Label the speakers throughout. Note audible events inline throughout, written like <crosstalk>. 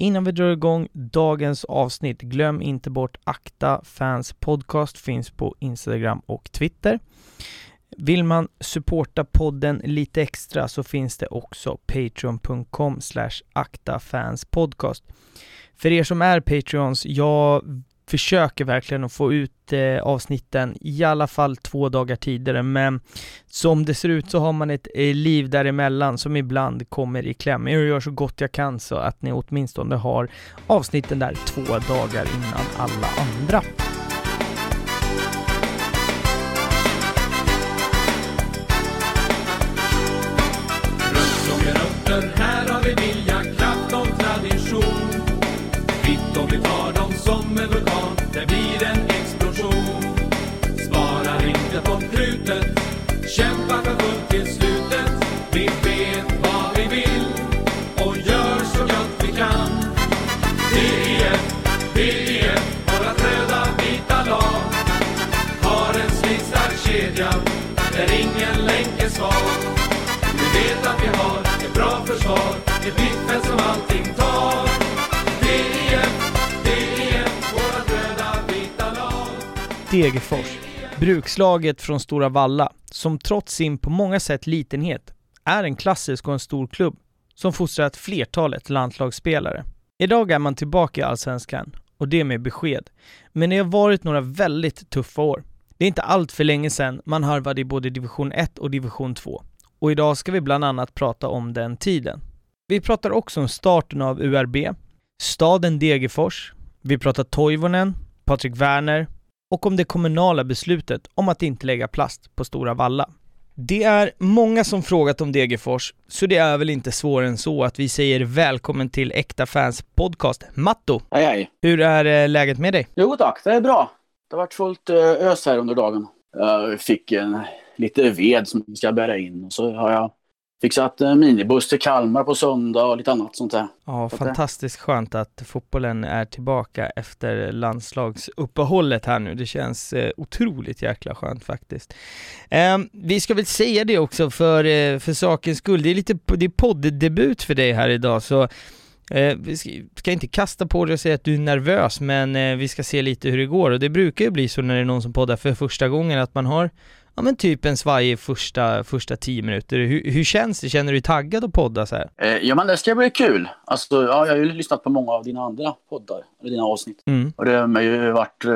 Speaker 1: Innan vi drar igång dagens avsnitt, glöm inte bort Akta Fans Podcast, finns på Instagram och Twitter. Vill man supporta podden lite extra så finns det också patreon.com slash aktafanspodcast. För er som är Patreons, jag försöker verkligen att få ut eh, avsnitten i alla fall två dagar tidigare, men som det ser ut så har man ett eh, liv däremellan som ibland kommer i kläm. Jag gör så gott jag kan så att ni åtminstone har avsnitten där två dagar innan alla andra. Degerfors, brukslaget från Stora Valla, som trots sin på många sätt litenhet är en klassisk och en stor klubb som fostrat flertalet landslagsspelare. Idag är man tillbaka i Allsvenskan och det med besked. Men det har varit några väldigt tuffa år. Det är inte allt för länge sedan man harvade i både division 1 och division 2. Och idag ska vi bland annat prata om den tiden. Vi pratar också om starten av URB, staden Degerfors, vi pratar Toivonen, Patrik Werner och om det kommunala beslutet om att inte lägga plast på Stora Valla. Det är många som frågat om Degerfors, så det är väl inte svårare än så att vi säger välkommen till Äkta Fans Podcast. Matto,
Speaker 2: Hej hej.
Speaker 1: hur är eh, läget med dig?
Speaker 2: Jo tack, det är bra. Det har varit fullt eh, ös här under dagen. Jag fick en, lite ved som jag ska bära in och så har jag fixat en minibuss till Kalmar på söndag och lite annat sånt där.
Speaker 1: Ja,
Speaker 2: Så det-
Speaker 1: fantastiskt skönt att fotbollen är tillbaka efter landslagsuppehållet här nu. Det känns eh, otroligt jäkla skönt faktiskt. Eh, vi ska väl säga det också för, eh, för sakens skull. Det är lite det är podddebut för dig här idag, så eh, vi ska, ska inte kasta på dig och säga att du är nervös, men eh, vi ska se lite hur det går. Och det brukar ju bli så när det är någon som poddar för första gången, att man har Ja men typ en svajig första, första tio minuter. Hur, hur känns det? Känner du dig taggad att podda så här?
Speaker 2: Eh, ja men det ska bli kul. Alltså, ja, jag har ju lyssnat på många av dina andra poddar, eller dina avsnitt.
Speaker 1: Mm.
Speaker 2: Och det har ju varit eh,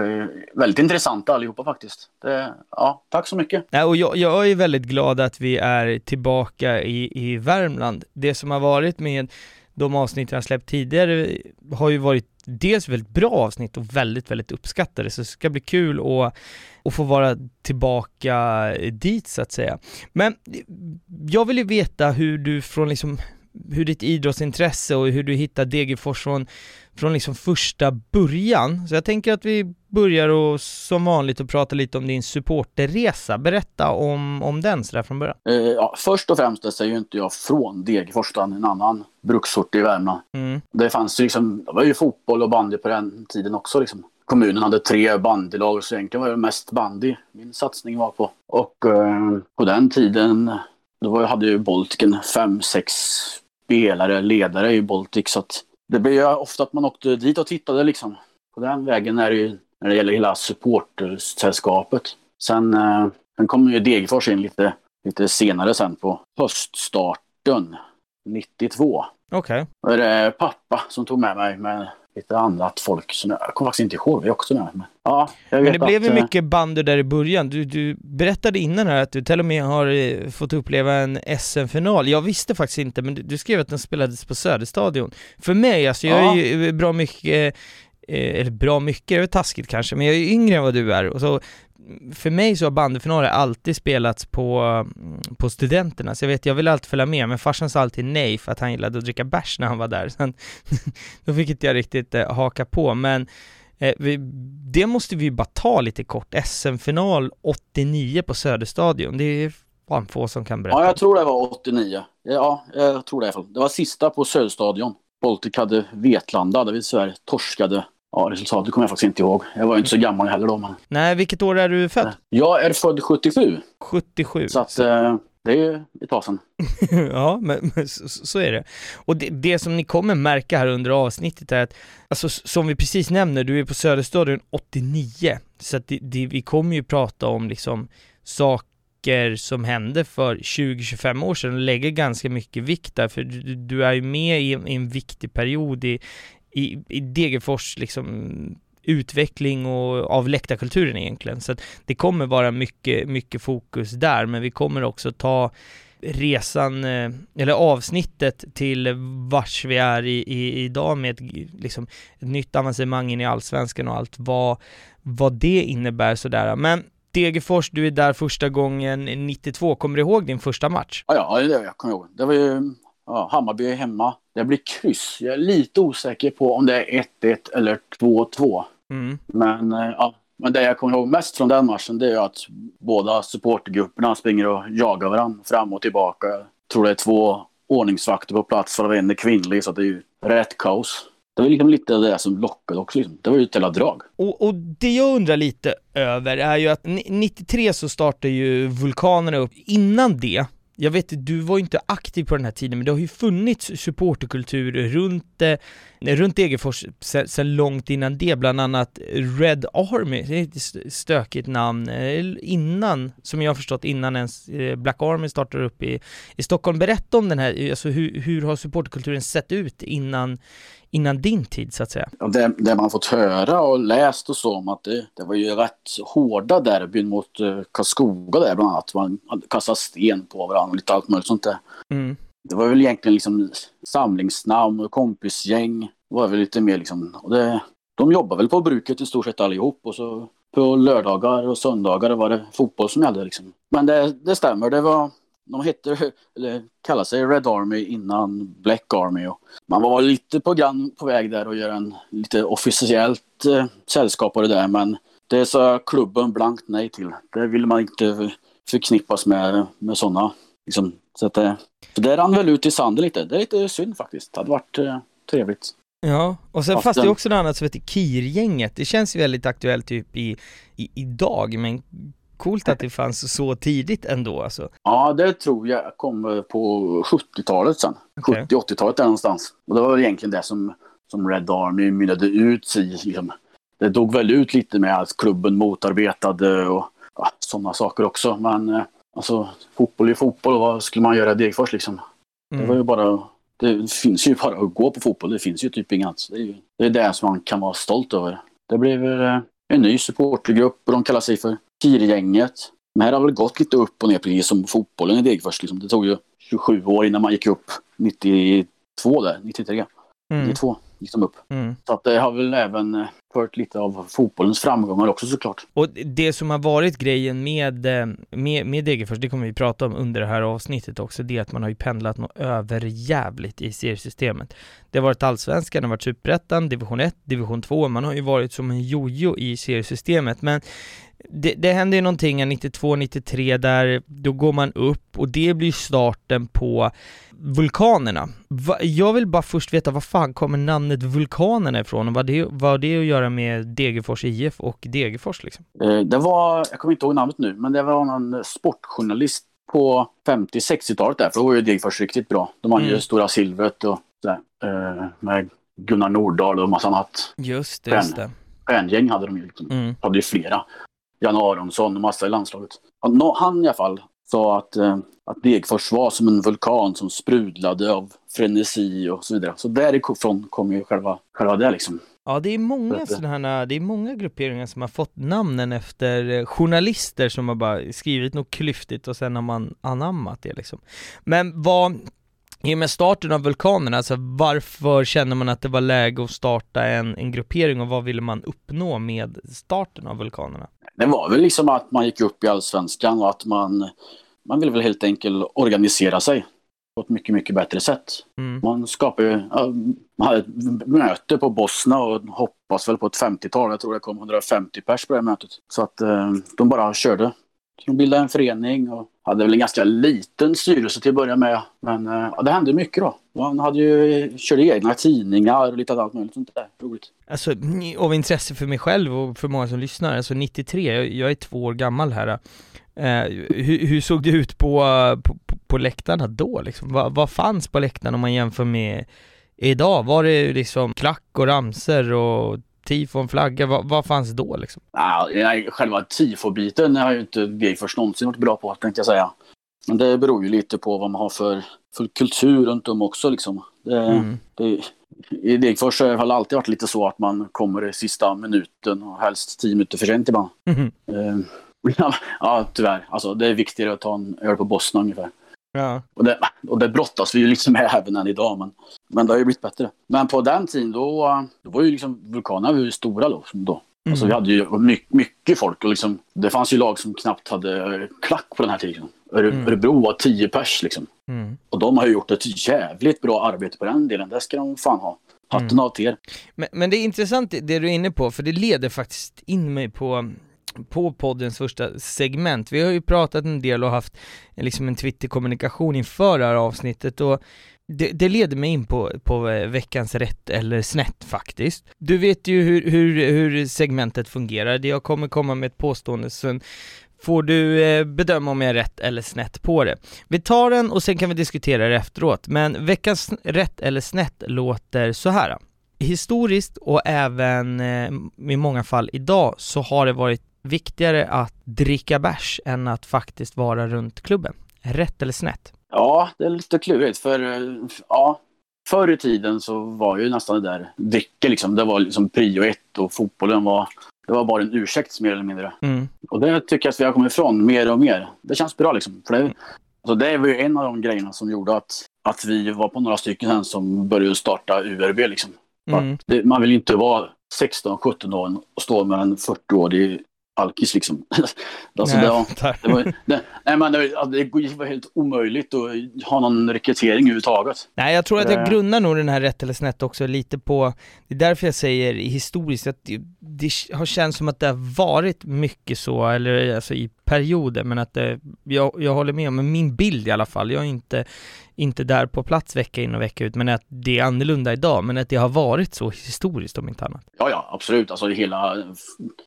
Speaker 2: väldigt intressanta allihopa faktiskt. Det, ja, tack så mycket.
Speaker 1: Nej, och jag, jag är väldigt glad att vi är tillbaka i, i Värmland. Det som har varit med de avsnitt jag har släppt tidigare har ju varit dels väldigt bra avsnitt och väldigt, väldigt uppskattade, så det ska bli kul att, att få vara tillbaka dit så att säga. Men jag vill ju veta hur du från liksom, hur ditt idrottsintresse och hur du hittar Degerfors från, från liksom första början. Så jag tänker att vi börjar och som vanligt att prata lite om din supporterresa. Berätta om, om den sådär från början.
Speaker 2: Eh, ja, först och främst så är ju inte jag från Degerfors, utan en annan bruksort i Värmland.
Speaker 1: Mm.
Speaker 2: Det fanns ju liksom, det var ju fotboll och bandy på den tiden också liksom. Kommunen hade tre bandylag så egentligen var det mest bandy min satsning var på. Och eh, på den tiden, då var, hade ju Baltiken fem, sex spelare, ledare i Baltic så att det blev ju ofta att man åkte dit och tittade liksom. På den vägen är det ju när det gäller hela supportersällskapet. Sen, eh, sen kom ju Degerfors in lite, lite senare sen på höststarten 92.
Speaker 1: Okej.
Speaker 2: Då är det pappa som tog med mig med lite annat folk. Så jag kommer faktiskt inte ihåg, vi är också med. Men, ja, jag vet
Speaker 1: Men det blev ju
Speaker 2: att, eh,
Speaker 1: mycket bandy där i början. Du, du berättade innan här att du till och med har eh, fått uppleva en SM-final. Jag visste faktiskt inte, men du, skrev att den spelades på Söderstadion. För mig, alltså jag är ju bra mycket, eh, eller bra mycket, det är väl taskigt kanske, men jag är yngre än vad du är. Och så, för mig så har bandyfinaler alltid spelats på, mm, på studenterna, så jag vet, jag ville alltid följa med, men farsan sa alltid nej för att han gillade att dricka bärs när han var där. <laughs> Sen, då fick inte jag riktigt eh, haka på, men Eh, vi, det måste vi ju bara ta lite kort. SM-final 89 på Söderstadion. Det är fan få som kan berätta.
Speaker 2: Ja, jag tror det var 89. Ja, jag tror det i alla fall. Det var sista på Söderstadion. Baltic hade Vetlanda där vi Sverige torskade. Ja, resultatet kommer jag faktiskt inte ihåg. Jag var ju inte så gammal heller då. Men...
Speaker 1: Nej, vilket år är du född?
Speaker 2: Jag är född 77.
Speaker 1: 77.
Speaker 2: Så att, eh, det är ju ett tag sedan. <laughs>
Speaker 1: ja, men, men så, så, är det. Och det, det, som ni kommer märka här under avsnittet är att, alltså som vi precis nämner, du är på Söderstadion 89, så att det, det, vi kommer ju prata om liksom saker som hände för 20-25 år sedan och lägger ganska mycket vikt där, för du, du är ju med i, i en viktig period i, i, i Degerfors liksom utveckling och av läktarkulturen egentligen. Så att det kommer vara mycket, mycket fokus där, men vi kommer också ta resan, eh, eller avsnittet till vars vi är i, i, idag med ett, liksom, ett nytt avancemang in i allsvenskan och allt vad, vad det innebär sådär. Men Degerfors, du är där första gången 92. Kommer du ihåg din första match?
Speaker 2: Ja, ja det jag kommer ihåg. Det var ju ja, Hammarby hemma. Det blir kryss. Jag är lite osäker på om det är 1-1 eller 2-2. Mm. Men, eh, ja, men det jag kommer ihåg mest från den matchen det är att båda supportergrupperna springer och jagar varandra fram och tillbaka. Jag tror det är två ordningsvakter på plats varav en är kvinnlig så det är ju rätt kaos. Det var liksom lite det som lockade också. Liksom. Det var ju ett jävla drag.
Speaker 1: Och, och, det jag undrar lite över är ju att 93 så startar ju Vulkanerna upp. Innan det jag vet, du var ju inte aktiv på den här tiden, men det har ju funnits supporterkultur runt, eh, runt Degerfors sedan långt innan det, bland annat Red Army, det är ett stökigt namn, eh, innan, som jag har förstått, innan ens eh, Black Army startar upp i, i Stockholm. Berätta om den här, alltså hur, hur har supporterkulturen sett ut innan, innan din tid så att säga?
Speaker 2: Det, det man fått höra och läst och så om att det, det var ju rätt hårda derbyn mot uh, Karlskoga där bland annat. Man kastade sten på varandra och lite allt möjligt sånt där. Mm. Det var väl egentligen liksom samlingsnamn och kompisgäng. Det var väl lite mer liksom, och det, de jobbade väl på bruket i stort sett allihop och så på lördagar och söndagar var det fotboll som gällde liksom. Men det, det stämmer, det var de hette, eller kallade sig Red Army innan Black Army. Och man var lite på grann på väg där och göra en lite officiellt eh, sällskap av det där men det sa klubben blankt nej till. Det ville man inte förknippas med, med sådana. Liksom, så, att, eh, så det rann väl ut i sanden lite. Det är lite synd faktiskt. Det hade varit eh, trevligt.
Speaker 1: Ja, och sen fast det är också något annat som heter KIR-gänget. Det känns ju väldigt aktuellt typ i, i, idag, men coolt att det fanns så tidigt ändå alltså.
Speaker 2: Ja, det tror jag kom på 70-talet sen. Okay. 70-80-talet där någonstans. Och det var egentligen det som, som Red Army mynnade ut i. Liksom. Det dog väl ut lite med att klubben motarbetade och ja, sådana saker också. Men eh, alltså, fotboll är fotboll och vad skulle man göra i Degerfors liksom? Mm. Det var ju bara det finns ju bara att gå på fotboll. Det finns ju typ inget. Det är, ju, det är det som man kan vara stolt över. Det blev eh, en ny supportergrupp och de kallar sig för Kirgänget. Men här har väl gått lite upp och ner precis som fotbollen i Degerfors. Liksom. Det tog ju 27 år innan man gick upp 92 där, 93. Mm. 92 gick de upp. Mm. Så att det har väl även eh, lite av fotbollens framgångar också såklart.
Speaker 1: Och det som har varit grejen med, eh, med, med Degerfors, det kommer vi prata om under det här avsnittet också, det är att man har ju pendlat något överjävligt i seriesystemet. Det har varit allsvenskan, det har varit superettan, division 1, division 2, man har ju varit som en jojo i seriesystemet, men det, det händer ju någonting 92-93 där, då går man upp och det blir starten på Vulkanerna. Va, jag vill bara först veta, vad fan kommer namnet Vulkanerna ifrån och vad det, vad det att göra med Degerfors IF och Degerfors liksom?
Speaker 2: Eh, det var, jag kommer inte ihåg namnet nu, men det var någon sportjournalist på 50-60-talet där, för då var ju Degerfors riktigt bra. De hade mm. ju Stora Silvret och sådär, eh, med Gunnar Nordahl och massa annat.
Speaker 1: Just det, just det.
Speaker 2: Stjärngäng hade de ju. Liksom. Mm. hade ju flera. Jan Aronsson och massa i landslaget. Han i alla fall sa att, eh, att Degerfors var som en vulkan som sprudlade av frenesi och så vidare. Så därifrån kommer ju själva, själva det liksom.
Speaker 1: Ja, det är många sådana det är många grupperingar som har fått namnen efter eh, journalister som har bara skrivit något klyftigt och sen har man anammat det liksom. Men vad, i och med starten av vulkanerna, alltså varför känner man att det var läge att starta en, en gruppering och vad ville man uppnå med starten av vulkanerna?
Speaker 2: Det var väl liksom att man gick upp i allsvenskan och att man, man ville väl helt enkelt organisera sig på ett mycket, mycket bättre sätt. Mm. Man skapade, man hade ett möte på Bosna och hoppas väl på ett 50-tal. Jag tror det kom 150 pers på det här mötet. Så att eh, de bara körde. De bildade en förening och hade väl en ganska liten styrelse till att börja med. Men eh, ja, det hände mycket då. Man hade ju, körde egna tidningar och lite allt möjligt sånt där. Roligt.
Speaker 1: Alltså, av intresse för mig själv och för många som lyssnar, alltså 93, jag är två år gammal här. Eh, hur, hur, såg det ut på, på, på läktarna då liksom? Vad, vad fanns på läktarna om man jämför med idag? Var det liksom klack och ramser och tifon, flagga, vad, vad fanns då liksom?
Speaker 2: Ja, själva tifobiten har ju inte Degerfors någonsin varit bra på tänkte jag säga. Men det beror ju lite på vad man har för, för kultur runt om också liksom. Det, mm. det, I Degerfors har det alltid varit lite så att man kommer i sista minuten och helst tio minuter för sent ibland. Mm. Ja, tyvärr. Alltså, det är viktigare att ta en öl på Bosna ungefär. Ja. Och, det, och det brottas vi ju liksom med även än idag. Men, men det har ju blivit bättre. Men på den tiden då, då var ju liksom vulkanerna var ju stora då. då. Mm. Alltså vi hade ju mycket, mycket folk och liksom, det fanns ju lag som knappt hade klack på den här tiden. Mm. Örebro var tio pers liksom. Mm. Och de har ju gjort ett jävligt bra arbete på den delen. Det ska de fan ha. Hatten mm. av till er.
Speaker 1: Men, men det är intressant det du är inne på, för det leder faktiskt in mig på på poddens första segment. Vi har ju pratat en del och haft liksom en Twitter-kommunikation inför det här avsnittet och det, det, leder mig in på, på eh, veckans rätt eller snett faktiskt. Du vet ju hur, hur, hur segmentet fungerar, jag kommer komma med ett påstående, sen får du eh, bedöma om jag är rätt eller snett på det. Vi tar den och sen kan vi diskutera det efteråt, men veckans rätt eller snett låter så här. Historiskt och även eh, i många fall idag så har det varit viktigare att dricka bärs än att faktiskt vara runt klubben? Rätt eller snett?
Speaker 2: Ja, det är lite klurigt för ja, förr i tiden så var ju nästan det där dricka liksom, det var liksom prio ett och fotbollen var det var bara en ursäkt mer eller mindre. Mm. Och det tycker jag att vi har kommit ifrån mer och mer. Det känns bra liksom. För det, mm. alltså det var ju en av de grejerna som gjorde att, att vi var på några stycken som började starta URB liksom. Mm. Det, man vill ju inte vara 16-17 år och stå med en 40-årig alkis liksom. <laughs> alltså, nej, det, var, det, var, det, nej, men det, det var helt omöjligt att ha någon rekrytering överhuvudtaget.
Speaker 1: Nej, jag tror att jag eh. grunnar nog den här rätt eller snett också lite på, det är därför jag säger historiskt att det, det har känts som att det har varit mycket så, eller alltså i perioder, men att det, jag, jag håller med om, min bild i alla fall, jag är inte inte där på plats vecka in och vecka ut, men att det är annorlunda idag, men att det har varit så historiskt om inte annat.
Speaker 2: Ja, ja, absolut. Alltså hela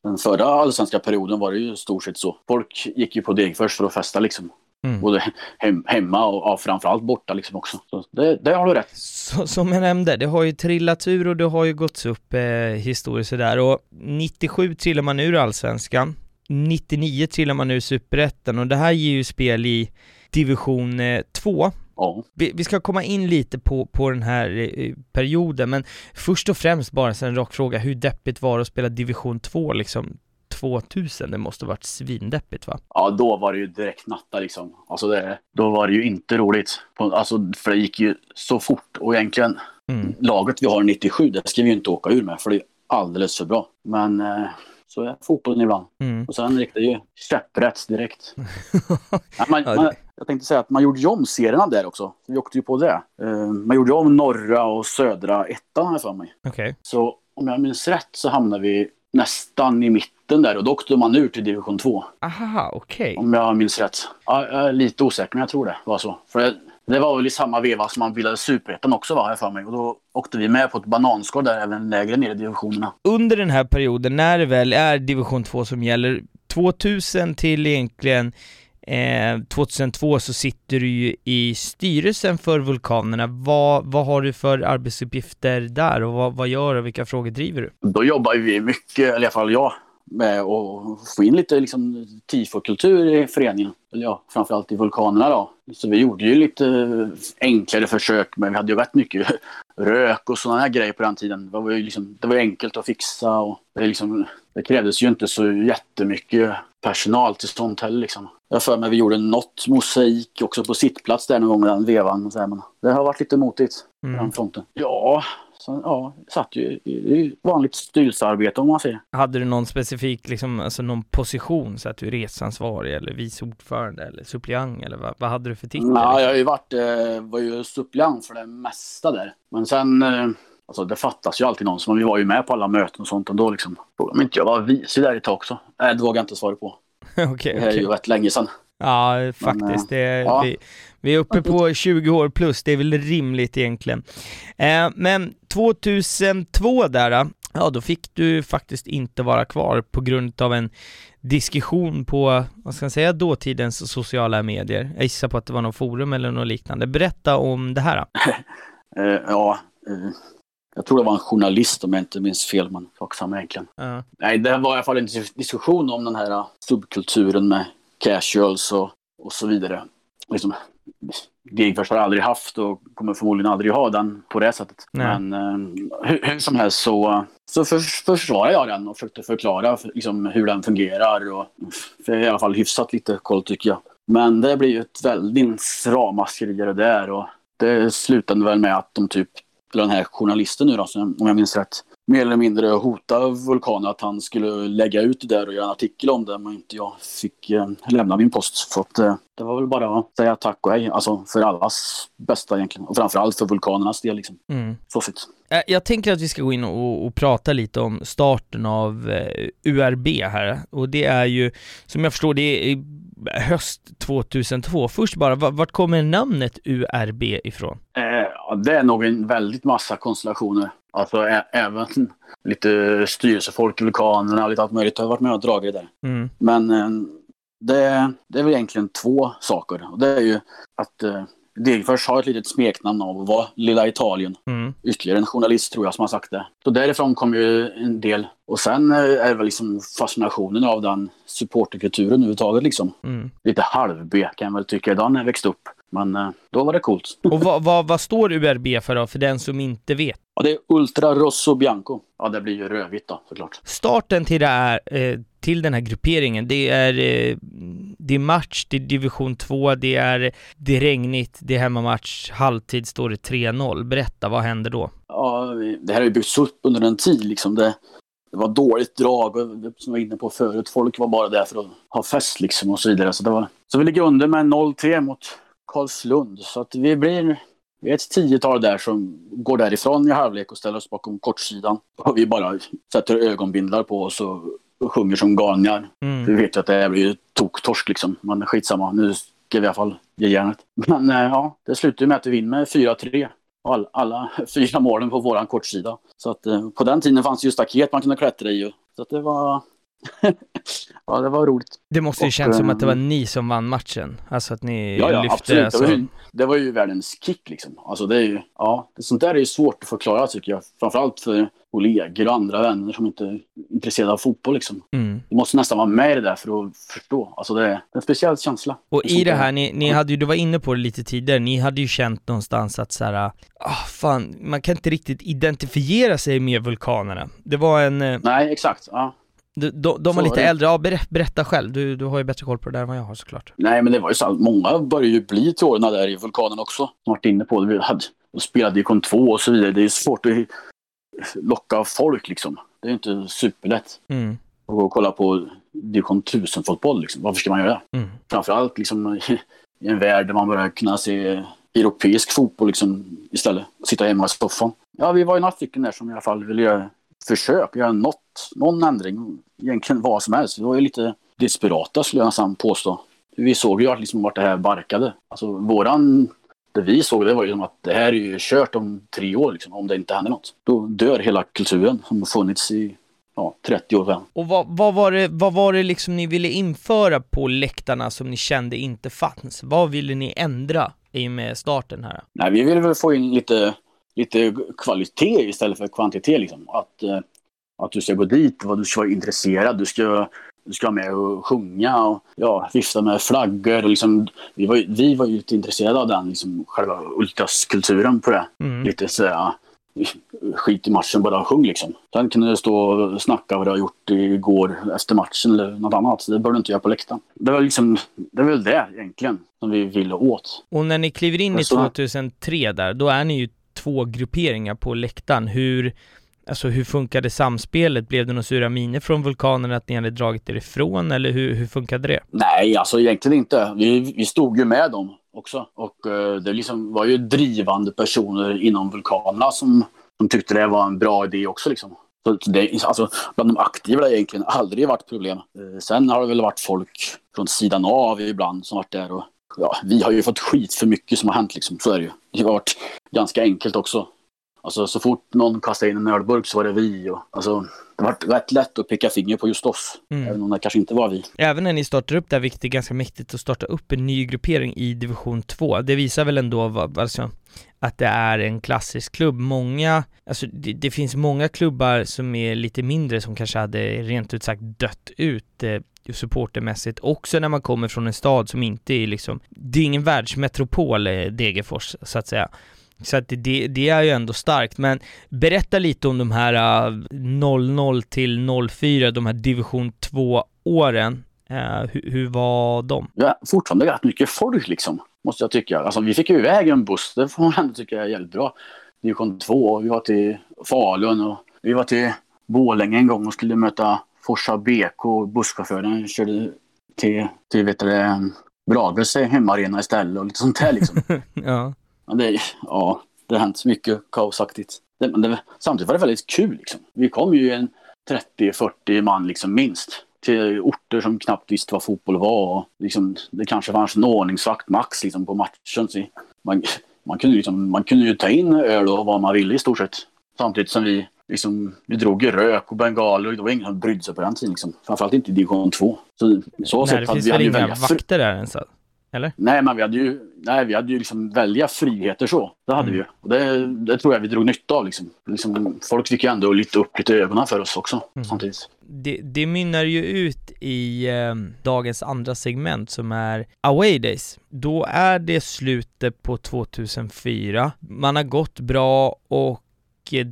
Speaker 2: den förra allsvenska perioden var det ju stort sett så. Folk gick ju på Degerfors för att festa liksom. Mm. Både hem, hemma och ja, framförallt borta liksom också. Så det, det har du rätt.
Speaker 1: Så, som jag nämnde, det har ju trillats ur och det har ju gått upp eh, historiskt sådär och 97 trillar man ur allsvenskan. 99 trillar man ur superettan och det här ger ju spel i division 2 eh, Ja. Vi, vi, ska komma in lite på, på den här eh, perioden, men först och främst bara en rak fråga, hur deppigt var det att spela division 2 liksom 2000? Det måste varit svindeppigt va?
Speaker 2: Ja, då var det ju direkt natta liksom. Alltså det, då var det ju inte roligt. Alltså, för det gick ju så fort och egentligen mm. laget vi har 97, det ska vi ju inte åka ur med för det är alldeles för bra. Men eh, så är fotbollen ibland. Mm. Och sen gick det ju käpprätt direkt. <laughs> ja, man, man, jag tänkte säga att man gjorde ju om serierna där också. Vi åkte ju på det. Uh, man gjorde om norra och södra ettan här för mig.
Speaker 1: Okay.
Speaker 2: Så om jag minns rätt så hamnade vi nästan i mitten där och då åkte man ur till division 2.
Speaker 1: Aha, okej. Okay.
Speaker 2: Om jag minns rätt. Ja, jag är lite osäker men jag tror det var så. För det var väl i samma veva som man bildade superettan också var jag för mig. Och då åkte vi med på ett bananskal där även lägre ner i divisionerna.
Speaker 1: Under den här perioden, när det väl är division 2 som gäller, 2000 till egentligen eh, 2002 så sitter du ju i styrelsen för Vulkanerna. Vad, vad har du för arbetsuppgifter där och vad, vad gör du och vilka frågor driver du?
Speaker 2: Då jobbar vi mycket, eller i alla fall jag, med att få in lite liksom, tifokultur i föreningen. Ja, framförallt i vulkanerna då. Så vi gjorde ju lite enklare försök, men vi hade ju rätt mycket <laughs> rök och sådana här grejer på den tiden. Det var ju liksom, det var enkelt att fixa och det, liksom, det krävdes ju inte så jättemycket personal till sånt heller. Liksom. Jag för mig vi gjorde något mosaik också på sittplats där någon gång den vevan. Men det har varit lite motigt på mm. den fronten. Ja, så, ja, satt ju i vanligt styrelsearbete om man säger.
Speaker 1: Hade du någon specifik, liksom, alltså någon position, så att du är resansvarig eller vice ordförande eller suppleant eller vad, vad hade du för titel?
Speaker 2: Nej, jag har ju varit, eh, var ju suppleant för det mesta där. Men sen, eh, alltså det fattas ju alltid någon, så vi var ju med på alla möten och sånt ändå liksom. Om inte jag var vice där ett tag också. Nej, det vågar jag inte svara på. <laughs>
Speaker 1: Okay,
Speaker 2: Det är ju rätt länge sedan.
Speaker 1: Ja, faktiskt. Men, det, ja. Vi, vi, är uppe på 20 år plus, det är väl rimligt egentligen. Eh, men 2002 där, ja, då fick du faktiskt inte vara kvar på grund av en diskussion på, vad ska man säga, dåtidens sociala medier. Jag gissar på att det var någon forum eller något liknande. Berätta om det här. <laughs>
Speaker 2: Eh, ja, eh, jag tror det var en journalist om jag inte minns fel, men sak samma egentligen.
Speaker 1: Ja.
Speaker 2: Nej, det var i alla fall en dis- diskussion om den här uh, subkulturen med casuals och, och så vidare. Liksom, Degerfors har aldrig haft och kommer förmodligen aldrig ha den på det sättet.
Speaker 1: Nej.
Speaker 2: Men eh, hur, hur som helst så, så för, försvarade jag den och försökte förklara för, liksom, hur den fungerar. Och, för jag har i alla fall hyfsat lite koll tycker jag. Men det blir ju ett väldigt ramaskri där och det slutade väl med att de typ, den här journalisten nu då, som- om jag minns rätt, mer eller mindre hotade Vulkan att han skulle lägga ut det där och göra en artikel om det, men inte jag fick eh, lämna min post. Så att, eh, det var väl bara att säga tack och hej, alltså för allas bästa egentligen. Och framförallt för vulkanernas del liksom.
Speaker 1: Mm.
Speaker 2: Så fint.
Speaker 1: Eh, Jag tänker att vi ska gå in och, och prata lite om starten av eh, URB här, och det är ju, som jag förstår det, är höst 2002. Först bara, va- vart kommer namnet URB ifrån?
Speaker 2: Eh, det är nog en väldigt massa konstellationer. Alltså ä- även lite styrelsefolk vulkanerna, lite allt möjligt. Har varit med och dragit där.
Speaker 1: Mm.
Speaker 2: Men eh, det, det är väl egentligen två saker. Och det är ju att eh, Degerfors har ett litet smeknamn av att vara Lilla Italien.
Speaker 1: Mm.
Speaker 2: Ytterligare en journalist tror jag som har sagt det. Så därifrån kom ju en del. Och sen eh, är det väl liksom fascinationen av den supporterkulturen överhuvudtaget liksom.
Speaker 1: Mm.
Speaker 2: Lite halv-B kan jag väl tycka idag när jag växte upp. Men eh, då var det coolt. <laughs>
Speaker 1: Och vad, vad, vad står URB för då, för den som inte vet?
Speaker 2: Ja, det är Ultra Rosso Bianco. Ja, det blir ju rödvitt då såklart.
Speaker 1: Starten till det här, eh, till den här grupperingen, det är, det är match, det är division 2, det är, det är regnigt, det är hemmamatch, halvtid står det 3-0. Berätta, vad händer då?
Speaker 2: Ja, det här har ju byggts upp under en tid liksom. Det, det var dåligt drag och som jag var inne på förut. Folk var bara där för att ha fest liksom och så vidare. Så, det var, så vi ligger under med 0-3 mot Karlslund. Så att vi blir vi är ett tiotal där som går därifrån i halvlek och ställer oss bakom kortsidan. Och vi bara sätter ögonbindlar på oss och sjunger som galningar. Vi
Speaker 1: Mm.
Speaker 2: vet ju att det här blir ju toktorsk liksom. Men skitsamma, nu ska vi i alla fall ge järnet. Men eh, ja, det slutar ju med att vi vinner med 4-3. Och all, alla <laughs> fyra målen på våran kortsida. Så att eh, på den tiden fanns det ju staket man kunde klättra i. och- Så att det var... <laughs> ja, det var roligt.
Speaker 1: Det måste ju
Speaker 2: Och,
Speaker 1: känns som att det var
Speaker 2: eh,
Speaker 1: ni som vann matchen. Alltså att ni
Speaker 2: Ja, ja,
Speaker 1: lyfte
Speaker 2: absolut.
Speaker 1: alltså.
Speaker 2: Det, var ju, det var ju världens kick liksom. Alltså det är ju, ja, sånt där är ju svårt att förklara tycker jag. Framförallt för kollegor och andra vänner som inte är intresserade av fotboll liksom.
Speaker 1: Mm.
Speaker 2: Du måste nästan vara med i det där för att förstå. Alltså det är en speciell känsla.
Speaker 1: Och i det här, ni, ni hade ju, du var inne på det lite tidigare, ni hade ju känt någonstans att så här, ah fan, man kan inte riktigt identifiera sig med vulkanerna. Det var en, eh,
Speaker 2: Nej, exakt. Ja.
Speaker 1: De, de, de var lite äldre, ja ber, berätta själv, du, du har ju bättre koll på det där än vad jag har såklart.
Speaker 2: Nej, men det var ju så att många började ju bli till åren där i vulkanen också. Som varit inne på det. Vi hade, och spelade i kon 2 och så vidare. Det är svårt att locka folk liksom. Det är inte superlätt
Speaker 1: Mm,
Speaker 2: att gå och kolla på division 1000-fotboll. Liksom. Varför ska man göra det?
Speaker 1: mm,
Speaker 2: Framförallt liksom, i- en värld där man börjar kunna se europeisk fotboll liksom, istället. Sitta hemma i soffan. Ja, vi var ju några stycken där som i alla fall ville göra försök, göra något, någon ändring. Egentligen vad som helst. Vi var ju lite desperata skulle jag nästan påstå. Vi såg ju att liksom vart det här barkade. Alltså våran, det vi såg det var ju som att det här är ju kört om tre år liksom, om det inte händer något. Då dör hela kulturen som funnits i ja, 30 år sedan.
Speaker 1: Och vad, vad, var det, vad var det liksom ni ville införa på läktarna som ni kände inte fanns? Vad ville ni ändra i och med starten här?
Speaker 2: Nej, vi vill väl få in lite, lite kvalitet istället för kvantitet. Liksom. Att, eh, att du ska gå dit, vad du ska vara intresserad, du ska, du ska vara med och sjunga och ja, vifta med flaggor. Och liksom, vi, var, vi var ju lite intresserade av den, liksom, själva ultraskulturen på det.
Speaker 1: Mm.
Speaker 2: Lite så här, skit i matchen, bara sjung liksom. Sen kan du stå och snacka vad du har gjort igår efter matchen eller något annat. Det bör du inte göra på läktaren. Det var liksom, det är väl det egentligen som vi ville åt.
Speaker 1: Och när ni kliver in i
Speaker 2: Så-
Speaker 1: 2003 där, då är ni ju två grupperingar på läktaren. Hur, alltså hur funkade samspelet? Blev det några sura miner från vulkanen att ni hade dragit er ifrån, eller hur, hur funkade det?
Speaker 2: Nej, alltså egentligen inte. Vi, vi stod ju med dem också. Och eh, det liksom var ju drivande personer inom vulkanerna som, som tyckte det var en bra idé också. Liksom. Så det, alltså, bland de aktiva har det egentligen aldrig varit problem. Eh, sen har det väl varit folk från sidan av ibland som varit där. Och, ja, vi har ju fått skit för mycket som har hänt. Liksom. Så är det ju. Det har varit ganska enkelt också. Alltså så fort någon kastade in en ölburk så var det vi. Och, alltså, det var rätt lätt att peka finger på just oss.
Speaker 1: Mm.
Speaker 2: Även om det kanske inte var vi.
Speaker 1: Även när ni startar upp där, vilket är ganska mäktigt att starta upp en ny gruppering i division 2. Det visar väl ändå vad, alltså, att det är en klassisk klubb. Många, alltså det, det, finns många klubbar som är lite mindre som kanske hade rent ut sagt dött ut eh, supportermässigt, också när man kommer från en stad som inte är liksom, det är ingen världsmetropol eh, Degerfors så att säga. Så att det, det är ju ändå starkt, men berätta lite om de här eh, uh, 00 till 04, de här division 2 åren. Eh, uh, hur, hur, var de?
Speaker 2: Ja, fortfarande rätt mycket folk liksom, måste jag tycka. Alltså vi fick ju iväg en buss, det får man ändå tycka är jävligt bra. Division 2, vi var till Falun och vi var till Borlänge en gång och skulle möta Forsa BK. Busschauffören körde till, till vet du, Bragels hemmaarena istället och lite sånt där liksom. <laughs>
Speaker 1: ja.
Speaker 2: Men det, ja, det har hänt mycket kaosaktigt. Det, men det, samtidigt var det väldigt kul. Liksom. Vi kom ju en 30-40 man liksom minst till orter som knappt visste vad fotboll var. Och liksom, det kanske fanns en ordningsvakt max liksom, på matchen. Så man, man, kunde liksom, man kunde ju ta in öl och vad man ville i stort sett. Samtidigt som vi, liksom, vi drog ju rök och bengaler och det var ingen som brydde sig på den tiden. Liksom. Framförallt inte i division 2. Så, så
Speaker 1: Nej, det finns väl inga vakter där ens? Eller?
Speaker 2: Nej, men vi hade ju, nej, vi hade ju liksom välja friheter så. Det hade mm. vi ju. Och det, det, tror jag vi drog nytta av. Liksom. Liksom, folk fick ju ändå lite upp lite ögonen för oss också mm. samtidigt.
Speaker 1: Det, det mynnar ju ut i eh, dagens andra segment som är Away Days. Då är det slutet på 2004. Man har gått bra och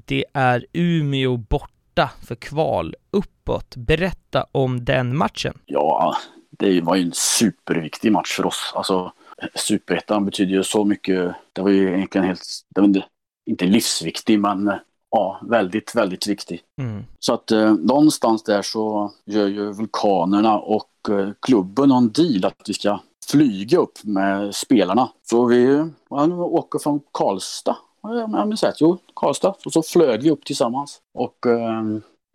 Speaker 1: det är Umeå borta för kval uppåt. Berätta om den matchen.
Speaker 2: Ja, det var ju en superviktig match för oss. Alltså, Superettan betyder ju så mycket. Det var ju egentligen helt, det var inte, inte livsviktig men ja, väldigt, väldigt viktig. Mm. Så att eh, någonstans där så gör ju Vulkanerna och eh, klubben en deal att vi ska flyga upp med spelarna. Så vi ja, åker från Karlstad. Ja, jag minns rätt. Jo, Karlstad. Och så flög vi upp tillsammans. Och eh,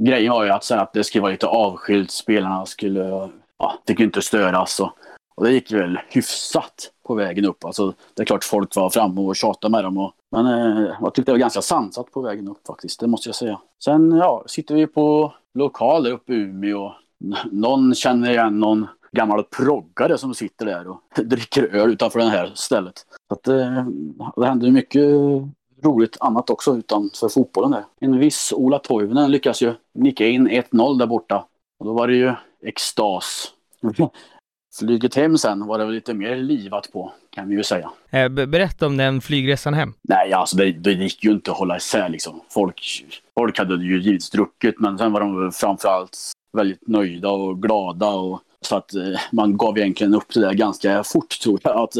Speaker 2: grejen var ju att, att det skulle vara lite avskilt. Spelarna skulle ja, fick inte störas. Och, och det gick väl hyfsat på vägen upp. Alltså, det är klart folk var framme och tjatade med dem. Och, men eh, jag tyckte det var ganska sansat på vägen upp faktiskt, det måste jag säga. Sen ja, sitter vi på lokaler uppe i Umeå. Någon känner igen någon gammal proggare som sitter där och <laughs> dricker öl utanför det här stället. Så att, eh, det hände mycket roligt annat också utanför fotbollen där. En viss Ola Toivonen lyckas ju nicka in 1-0 där borta. Och då var det ju extas. <laughs> Flyget hem sen var det lite mer livat på, kan vi ju säga.
Speaker 1: Eh, berätta om den flygresan hem.
Speaker 2: Nej, alltså det, det gick ju inte att hålla isär liksom. Folk, folk hade ju givetvis druckit, men sen var de framförallt väldigt nöjda och glada. Och, så att eh, man gav egentligen upp det där ganska fort, tror jag. Att,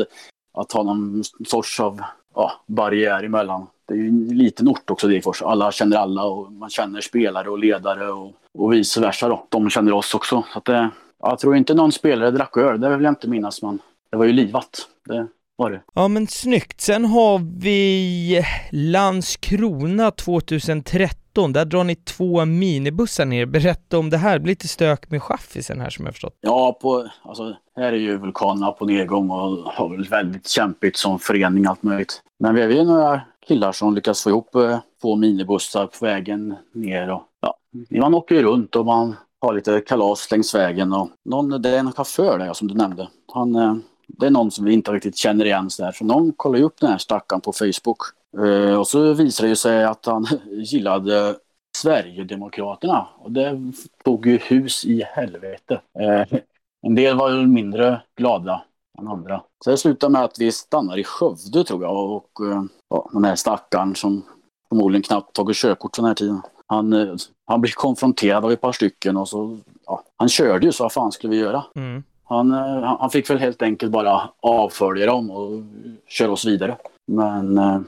Speaker 2: att ha någon sorts av ja, barriär emellan. Det är ju en liten ort också, Degerfors. Alla känner alla och man känner spelare och ledare och, och vice versa. Då. De känner oss också. Så att det, jag tror inte någon spelare drack öl, det vill jag inte minnas, men det var ju livat. Det var det.
Speaker 1: Ja men snyggt. Sen har vi Landskrona 2013. Där drar ni två minibussar ner. Berätta om det här. Det blir lite stök med chaffisen här som jag förstått.
Speaker 2: Ja, på, alltså, här är ju vulkanerna på nedgång och har väl väldigt kämpigt som förening allt möjligt. Men vi är ju några killar som lyckas få ihop eh, två minibussar på vägen ner och ja, man åker ju runt och man har lite kalas längs vägen och någon, det är en chaufför där som du nämnde. Han, eh, det är någon som vi inte riktigt känner igen så där. Så någon kollar ju upp den här stackaren på Facebook. Eh, och så visar det sig att han <laughs> gillade Sverigedemokraterna. Och det tog ju hus i helvete. Eh, en del var ju mindre glada än andra. Så det slutade med att vi stannar i Skövde tror jag. Och eh, ja, den här stackaren som förmodligen knappt tagit körkort från den här tiden. Han, eh, han blir konfronterad av ett par stycken och så, ja, han körde ju så vad fan skulle vi göra? Mm. Han, eh, han fick väl helt enkelt bara avfölja dem och köra oss vidare. Men eh,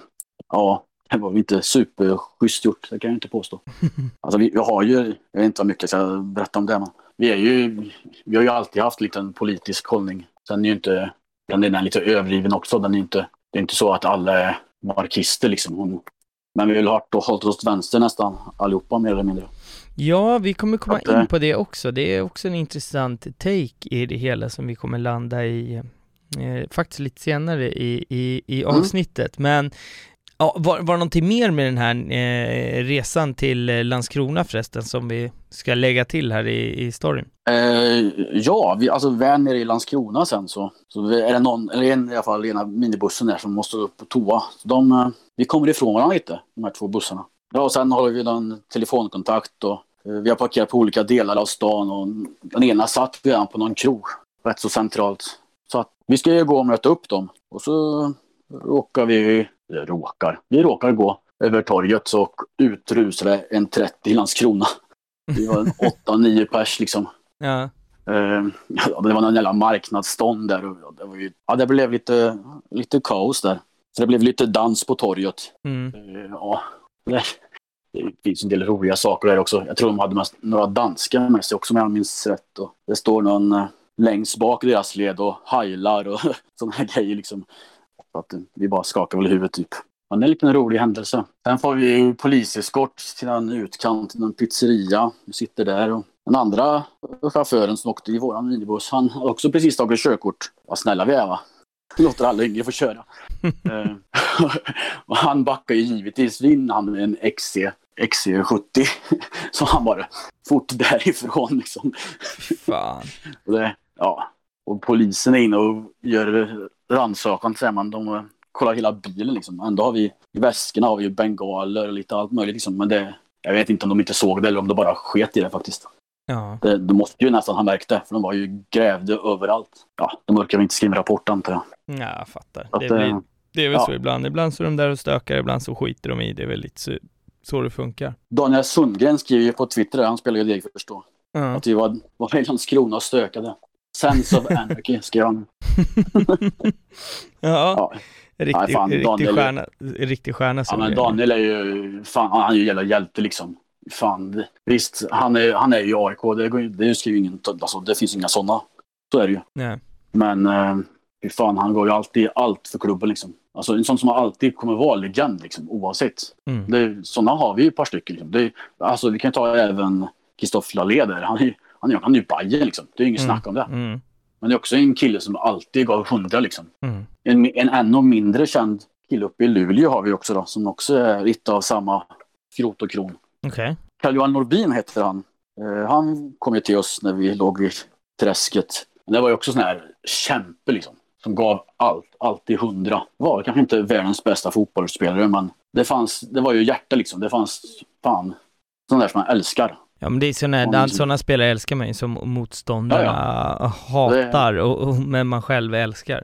Speaker 2: ja, det var väl inte superschysst gjort, det kan jag inte påstå. <laughs> Alltså vi, vi har ju, jag vet inte vad mycket jag ska berätta om det, men vi är ju, vi har ju alltid haft lite en politisk hållning. Sen är ju inte, den är lite överdriven också, den är inte, det är inte så att alla är marxister liksom. Men vi har hållit och hållit oss till vänster nästan allihopa mer eller mindre.
Speaker 1: Ja, vi kommer komma att, in på det också. Det är också en intressant take i det hela som vi kommer landa i eh, faktiskt lite senare i, i, i mm. avsnittet. Men Ja, var, var det någonting mer med den här eh, resan till eh, Landskrona förresten som vi ska lägga till här i, i storyn?
Speaker 2: Eh, ja, vi, alltså väl nere i Landskrona sen så, så är det någon, eller en i alla fall, ena minibussen där som måste upp på toa. Så de, eh, vi kommer ifrån varandra lite, de här två bussarna. Ja, och sen har vi någon telefonkontakt och eh, vi har parkerat på olika delar av stan och den ena satt redan på någon krog, rätt så centralt. Så att vi ska ju gå och möta upp dem och så råkar vi, råkar, vi råkar gå över torget och utrusade en 30 i Landskrona. Vi var en <laughs> 8-9 pers liksom.
Speaker 1: Ja.
Speaker 2: Eh, ja, det var någon jävla marknadsstånd där. Och det, var ju, ja, det blev lite, lite kaos där. Så det blev lite dans på torget.
Speaker 1: Mm.
Speaker 2: Eh, ja, det, det finns en del roliga saker där också. Jag tror de hade mest, några danskar med sig också om jag minns rätt. Och det står någon eh, längst bak i deras led och hajlar och <laughs> sådana här grejer liksom. Att, vi bara skakar väl i huvudet typ. Men det är en liten rolig händelse. Sen får vi ju poliseskort till en utkant till en pizzeria. Vi sitter där och den andra chauffören som åkte i våran minibuss, han har också precis tagit körkort. Vad snälla vi är va? <laughs> Låter alla yngre få köra. <laughs> Eh, och han backar ju givetvis in han med en XC, XC70. <laughs> Så han bara fort därifrån liksom.
Speaker 1: Fan.
Speaker 2: Och, det, ja. och polisen är inne och gör rannsakan säger man. De kollar hela bilen liksom. Ändå har vi i väskorna har vi ju bengaler och lite allt möjligt liksom. Men det, jag vet inte om de inte såg det eller om de bara sket i det faktiskt.
Speaker 1: Ja.
Speaker 2: Det, de måste ju nästan ha märkt det, för de var ju grävde överallt. Ja, de orkar väl inte skriva rapport antar jag.
Speaker 1: Ja, jag fattar.
Speaker 2: Att,
Speaker 1: Det, blir, det är väl
Speaker 2: ja.
Speaker 1: så ibland. Ibland så är de där och stökar, ibland så skiter de i. Det är väl lite så, så det funkar.
Speaker 2: Daniel Sundgren skriver ju på Twitter, han spelar ju Degerfors då,
Speaker 1: Ja.
Speaker 2: att vi var, var i Landskrona och stökade. Sense of anarchy skrev han. <laughs>
Speaker 1: ja.
Speaker 2: Ja,
Speaker 1: Riktig,
Speaker 2: Nej, fan,
Speaker 1: riktig,
Speaker 2: Daniel-
Speaker 1: stjärna, riktig stjärna
Speaker 2: ja men Daniel är ju, fan, han är ju jävla hjälte liksom. Fan, visst, han är, han är ju AIK, det, ju- det, skriver ingen, alltså, det finns inga sådana. Så är det ju.
Speaker 1: Nej.
Speaker 2: Men eh, fy fan, han går ju alltid allt för klubben liksom. Alltså en sån som alltid kommer vara legend liksom, oavsett.
Speaker 1: Mm.
Speaker 2: Det, sådana har vi ju ett par stycken. Liksom. Det, alltså, vi kan ta även Kristoffer Laleder. Han är, han är, han är ju Bajen liksom. Det är inget
Speaker 1: Mm.
Speaker 2: snack om det.
Speaker 1: Mm.
Speaker 2: Men det är också en kille som alltid gav hundra liksom.
Speaker 1: Mm.
Speaker 2: En, en ännu mindre känd kille uppe i Luleå har vi också då, som också är lite av samma skrot och kron.
Speaker 1: Okej.
Speaker 2: Carl-Johan Norbin heter han. Eh, han kom ju till oss när vi låg vid träsket. Men det var ju också sån här kämpe liksom. Som gav allt, alltid hundra. Var kanske inte världens bästa fotbollsspelare men det fanns, det var ju hjärta liksom. Det fanns, fan, sån där som man älskar.
Speaker 1: Ja men det är sådana,
Speaker 2: Ja,
Speaker 1: ja, sådana spelare älskar man ju som motståndarna <laughs> hatar och, och, men man själv älskar.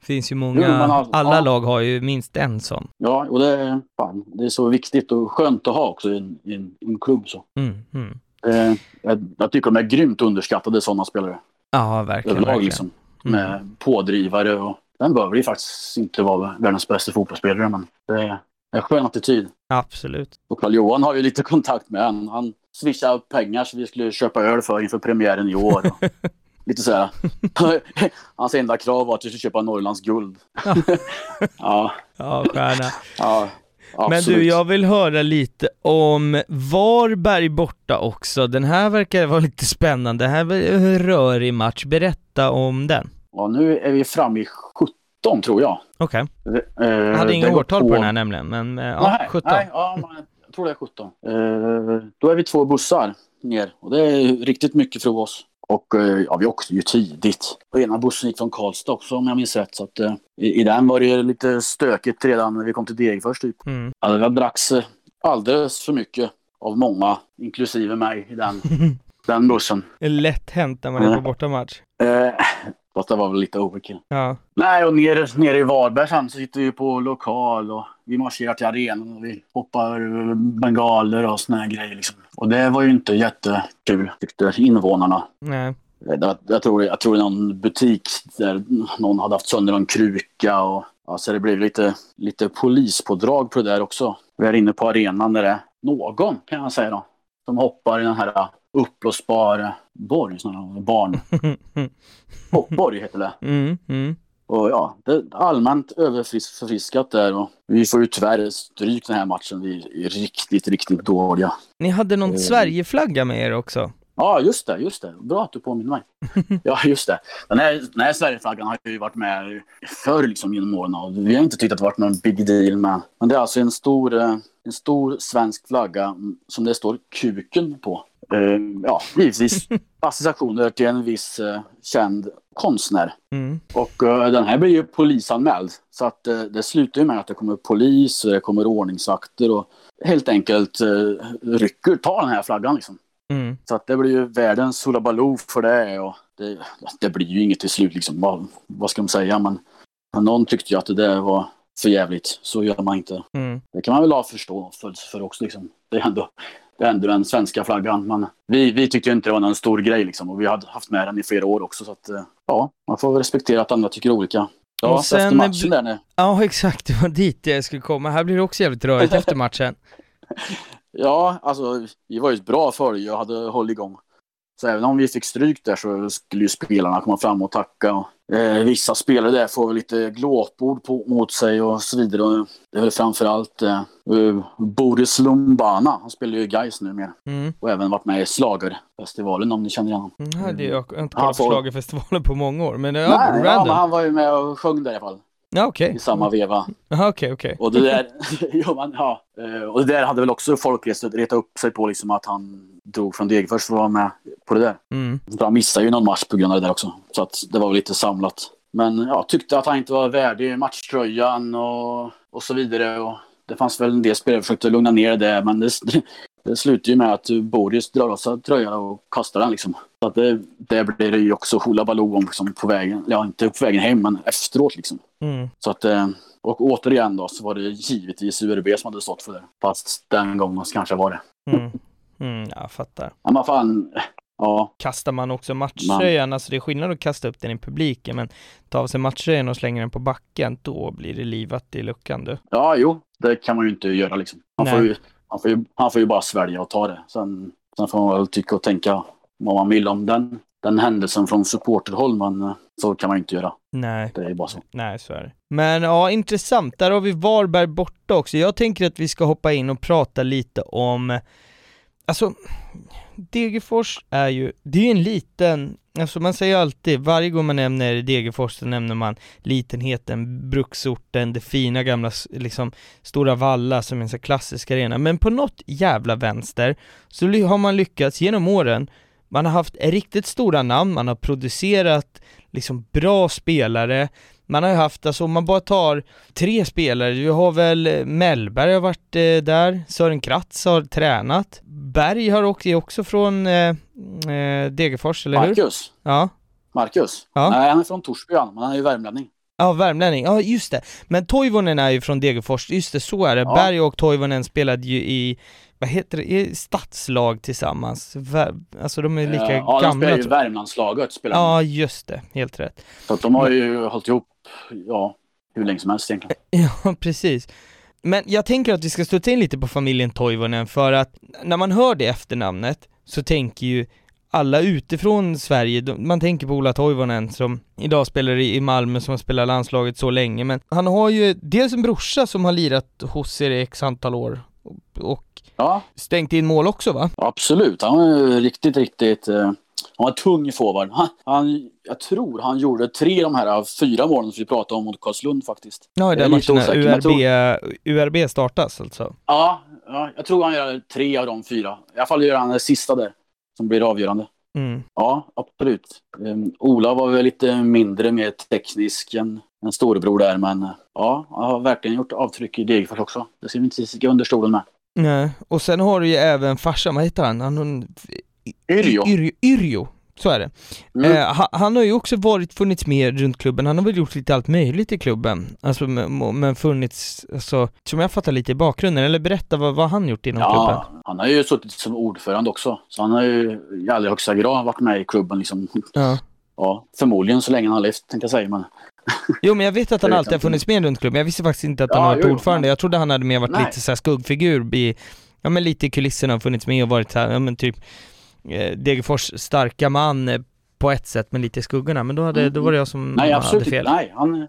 Speaker 1: Det finns ju många,
Speaker 2: Jo, all-
Speaker 1: alla
Speaker 2: ja.
Speaker 1: lag har ju minst en sån.
Speaker 2: Ja, och det är, fan, det är så viktigt och skönt att ha också i en, i en, i en klubb så.
Speaker 1: Mm, mm.
Speaker 2: Eh, jag, jag tycker de är grymt underskattade sådana spelare.
Speaker 1: Ja, verkligen.
Speaker 2: överlag liksom.
Speaker 1: Mm.
Speaker 2: Med pådrivare och den behöver ju faktiskt inte vara världens bästa fotbollsspelare men det är en skön attityd.
Speaker 1: Absolut.
Speaker 2: Och Carl-Johan har ju lite kontakt med han. Han swishade pengar så vi skulle köpa öl för inför premiären i år. <laughs> Lite sådär. <laughs> Hans enda krav var att vi skulle köpa Norrlands guld. ja, <laughs>
Speaker 1: Ja, stjärna.
Speaker 2: ja,
Speaker 1: Men
Speaker 2: absolut.
Speaker 1: du, jag vill höra lite om Varberg borta också. Den här verkar vara lite spännande. Det här var en rörig match. Berätta om den.
Speaker 2: Ja, nu är vi framme i 17 tror jag.
Speaker 1: Okej.
Speaker 2: Eh,
Speaker 1: Jag hade inga årtal på den här nämligen, men eh, ja,
Speaker 2: nej,
Speaker 1: 17.
Speaker 2: Nej, ja, men jag tror det är 17. Eh, då är vi två bussar ner och det är riktigt mycket för oss. Och eh, ja, vi åkte ju tidigt. Och ena bussen gick från Karlstad också om jag minns rätt. Så att, eh, i, i den var det ju lite stökigt redan när vi kom till Degerfors typ.
Speaker 1: Mm.
Speaker 2: Ja, det dracks eh, alldeles för mycket av många, inklusive mig, i den, <laughs> den bussen.
Speaker 1: Det är lätt hänt när man är på bortamatch.
Speaker 2: Eh, fast det var väl lite overkill.
Speaker 1: Ja.
Speaker 2: Nej, och nere, nere i Varberg sen så sitter vi på lokal och vi marscherar till arenan och vi hoppar bengaler och såna här grejer. Liksom. Och det var ju inte jättekul, tyckte invånarna.
Speaker 1: Nej.
Speaker 2: Jag, jag, tror, jag tror någon butik där någon hade haft sönder någon kruka och ja, så det blev lite, lite polispådrag på det där också. Vi är inne på arenan där det är någon, kan jag säga då, som hoppar i den här uppblåsbara borg, här barn. <laughs> Hoppborg heter det.
Speaker 1: Mm, mm.
Speaker 2: Och ja, det är allmänt överförfriskat där och vi får ju tyvärr stryk den här matchen. Vi är riktigt, riktigt dåliga.
Speaker 1: Ni hade någon
Speaker 2: Eh.
Speaker 1: Sverigeflagga med er också?
Speaker 2: Ja, just det, just det. Bra att du påminner mig. <laughs> ja, just det. Den här, den här Sverigeflaggan har ju varit med förr liksom genom åren och vi har inte tyckt att det varit någon big deal med. Men det är alltså en stor, eh, en stor svensk flagga som det står kuken på. Eh, ja, givetvis <laughs> associationer till en viss uh, känd konstnär.
Speaker 1: Mm.
Speaker 2: Och uh, den här blir ju polisanmäld. Så att det slutar ju med att det kommer polis och det kommer ordningsvakter och helt enkelt rycker, tar den här flaggan liksom.
Speaker 1: Mm.
Speaker 2: Så att det blir ju världens hullabaloo för det och det, det blir ju inget till slut liksom. Vad, vad ska de säga? Men, men någon tyckte ju att det där var för jävligt. Så gör man inte.
Speaker 1: Mm.
Speaker 2: Det kan man väl ha förståelse för också liksom. Det är ändå, det är ändå den svenska flaggan. Men vi, vi tyckte inte det var någon stor grej liksom. Och vi hade haft med den i flera år också. Så att eh, ja, man får väl respektera att andra tycker olika. Ja,
Speaker 1: Och sen-
Speaker 2: efter matchen där när,
Speaker 1: Ja, <laughs> exakt. Det var dit jag skulle komma. Här blir det också jävligt rörigt efter matchen. <laughs>
Speaker 2: Ja, alltså vi var ju ett bra följe och hade hållit igång. Så även om vi fick stryk där så skulle ju spelarna komma fram och tacka. Eh, vissa spelare där får lite glåpord på, mot sig och så vidare. Och det är väl framförallt eh, eh, Boris Lumbana. Han spelar ju i Gais nu mer.
Speaker 1: Mm.
Speaker 2: Och även varit med i Schlagerfestivalen om ni känner igen honom.
Speaker 1: Här, det, jag har inte kollat på
Speaker 2: får-
Speaker 1: schlagerfestivalen på många år, men ja,
Speaker 2: Nej, ja, men han var ju med och sjöng där i alla fall.
Speaker 1: Ja, okej.
Speaker 2: I samma veva.
Speaker 1: Jaha, okej, okej.
Speaker 2: Och det där, <laughs> ja, man, ja. Eh, och det där hade väl också folk retat upp sig på liksom att han drog från Degerfors för att vara med på det där.
Speaker 1: Mm.
Speaker 2: Så Han missade ju någon match på grund av det där också. Så att det var väl lite samlat. Men ja, tyckte att han inte var värdig matchtröjan och, och så vidare. Och det fanns väl en del spelare som försökte lugna ner det, men det, <laughs> det slutar ju med att Boris drar av sig tröjan och kastar den liksom. Så att det, det blir det ju också hulabaloo om liksom på vägen, ja inte på vägen hem, men efteråt liksom.
Speaker 1: Mm.
Speaker 2: Så att, eh, och återigen då så var det givetvis URB som hade stått för det. Fast den gången kanske var det.
Speaker 1: Mm. Mm, jag fattar.
Speaker 2: Ja, men fan, ja.
Speaker 1: Kastar man också matchtröjan, alltså det är skillnad att kasta upp den i publiken, men ta av sig matchtröjan och slänga den på backen, då blir det livat i luckan du.
Speaker 2: Ja, jo, det kan man ju inte göra liksom. Får
Speaker 1: Nej.
Speaker 2: ju, han, får ju, han får ju bara svälja och ta det. Sen, sen får man väl tycka och tänka vad man vill om den, den händelsen från supporterhåll, men eh, så kan man ju inte göra.
Speaker 1: Nej.
Speaker 2: Det är ju bara så.
Speaker 1: Nej, så är det. Men ja, intressant. Där har vi Varberg borta också. Jag tänker att vi ska hoppa in och prata lite om, alltså, Degerfors är ju, det är ju en liten, alltså man säger alltid, varje gång man nämner Degerfors så nämner man litenheten, bruksorten, det fina gamla, liksom, Stora Valla som är en sån här klassisk arena. Men på något jävla vänster så har man lyckats genom åren, man har haft riktigt stora namn, man har producerat liksom bra spelare, man har ju haft, alltså om man bara tar tre spelare, vi har väl eh, Mellberg har varit eh, där, Sören Kratz har tränat, Berg har också, är också från eh, eh, Degerfors, eller hur?
Speaker 2: Marcus.
Speaker 1: Ja.
Speaker 2: Marcus?
Speaker 1: Ja.
Speaker 2: Nej, han är från Torsby han, han är ju värmlänning.
Speaker 1: Ja, värmlänning. Ja, just det. Men Toivonen är ju från Degerfors, just det, så är det.
Speaker 2: Ja.
Speaker 1: Berg och Toivonen spelade ju i, vad heter det, stadslag tillsammans. Alltså de är lika
Speaker 2: Eh, ja, de
Speaker 1: gamla.
Speaker 2: spelar ju Värmlandslaget. Spelar.
Speaker 1: Ja, just det. Helt rätt.
Speaker 2: Så att de har ju hållit ihop, ja, hur länge som helst egentligen. <laughs>
Speaker 1: Ja, precis. Men jag tänker att vi ska stå in lite på familjen Toivonen för att när man hör det efternamnet så tänker ju alla utifrån Sverige, man tänker på Ola Toivonen som idag spelar i i Malmö, som har spelat landslaget så länge, men han har ju dels en brorsa som har lirat hos er i x antal år och-
Speaker 2: Ja,
Speaker 1: stängt in mål också va?
Speaker 2: absolut. Han är ju riktigt, riktigt... Eh, han var tung forward. Han, han, jag tror han gjorde tre av de här fyra målen som vi pratade om mot Karlslund faktiskt.
Speaker 1: Ja, i den matchen URB, URB startas alltså.
Speaker 2: Ja, ja, jag tror han gör tre av de fyra. I alla fall gör han det sista där, som blir avgörande.
Speaker 1: Mm.
Speaker 2: Ja, absolut. Um, Ola var väl lite mindre, mer teknisk än en storebror där, men eh, ja, han har verkligen gjort avtryck i Degerfors också. Det ska vi inte sticka under stolen med.
Speaker 1: Nej, och sen har du ju även farsan, vad heter han? han
Speaker 2: Yrjo.
Speaker 1: Yrjo, Yrjo, så är det.
Speaker 2: Mm.
Speaker 1: Eh, ha- han har ju också varit, funnits med runt klubben, han har väl gjort lite allt möjligt i klubben, alltså men, men funnits, alltså, som jag fattar lite i bakgrunden, eller berätta vad, vad han gjort inom
Speaker 2: Ja,
Speaker 1: klubben?
Speaker 2: han har ju suttit som ordförande också. Så han har ju i allra högsta grad varit med i klubben. Liksom.
Speaker 1: Ja.
Speaker 2: Ja, förmodligen så länge han har levt, tänkte jag säga. Men
Speaker 1: Jo men jag vet att han alltid har funnits med runt klubben, jag visste faktiskt inte att han
Speaker 2: Ja,
Speaker 1: har varit
Speaker 2: jo,
Speaker 1: ordförande, jag trodde han hade mer varit
Speaker 2: Nej.
Speaker 1: lite såhär skuggfigur i, ja men lite i kulisserna och funnits med och varit här, ja men typ eh, Degerfors starka man eh, på ett sätt, men lite i skuggorna, men då, hade,
Speaker 2: Mm.
Speaker 1: då var det jag som
Speaker 2: nej,
Speaker 1: hade
Speaker 2: absolut
Speaker 1: fel.
Speaker 2: inte. Nej, han,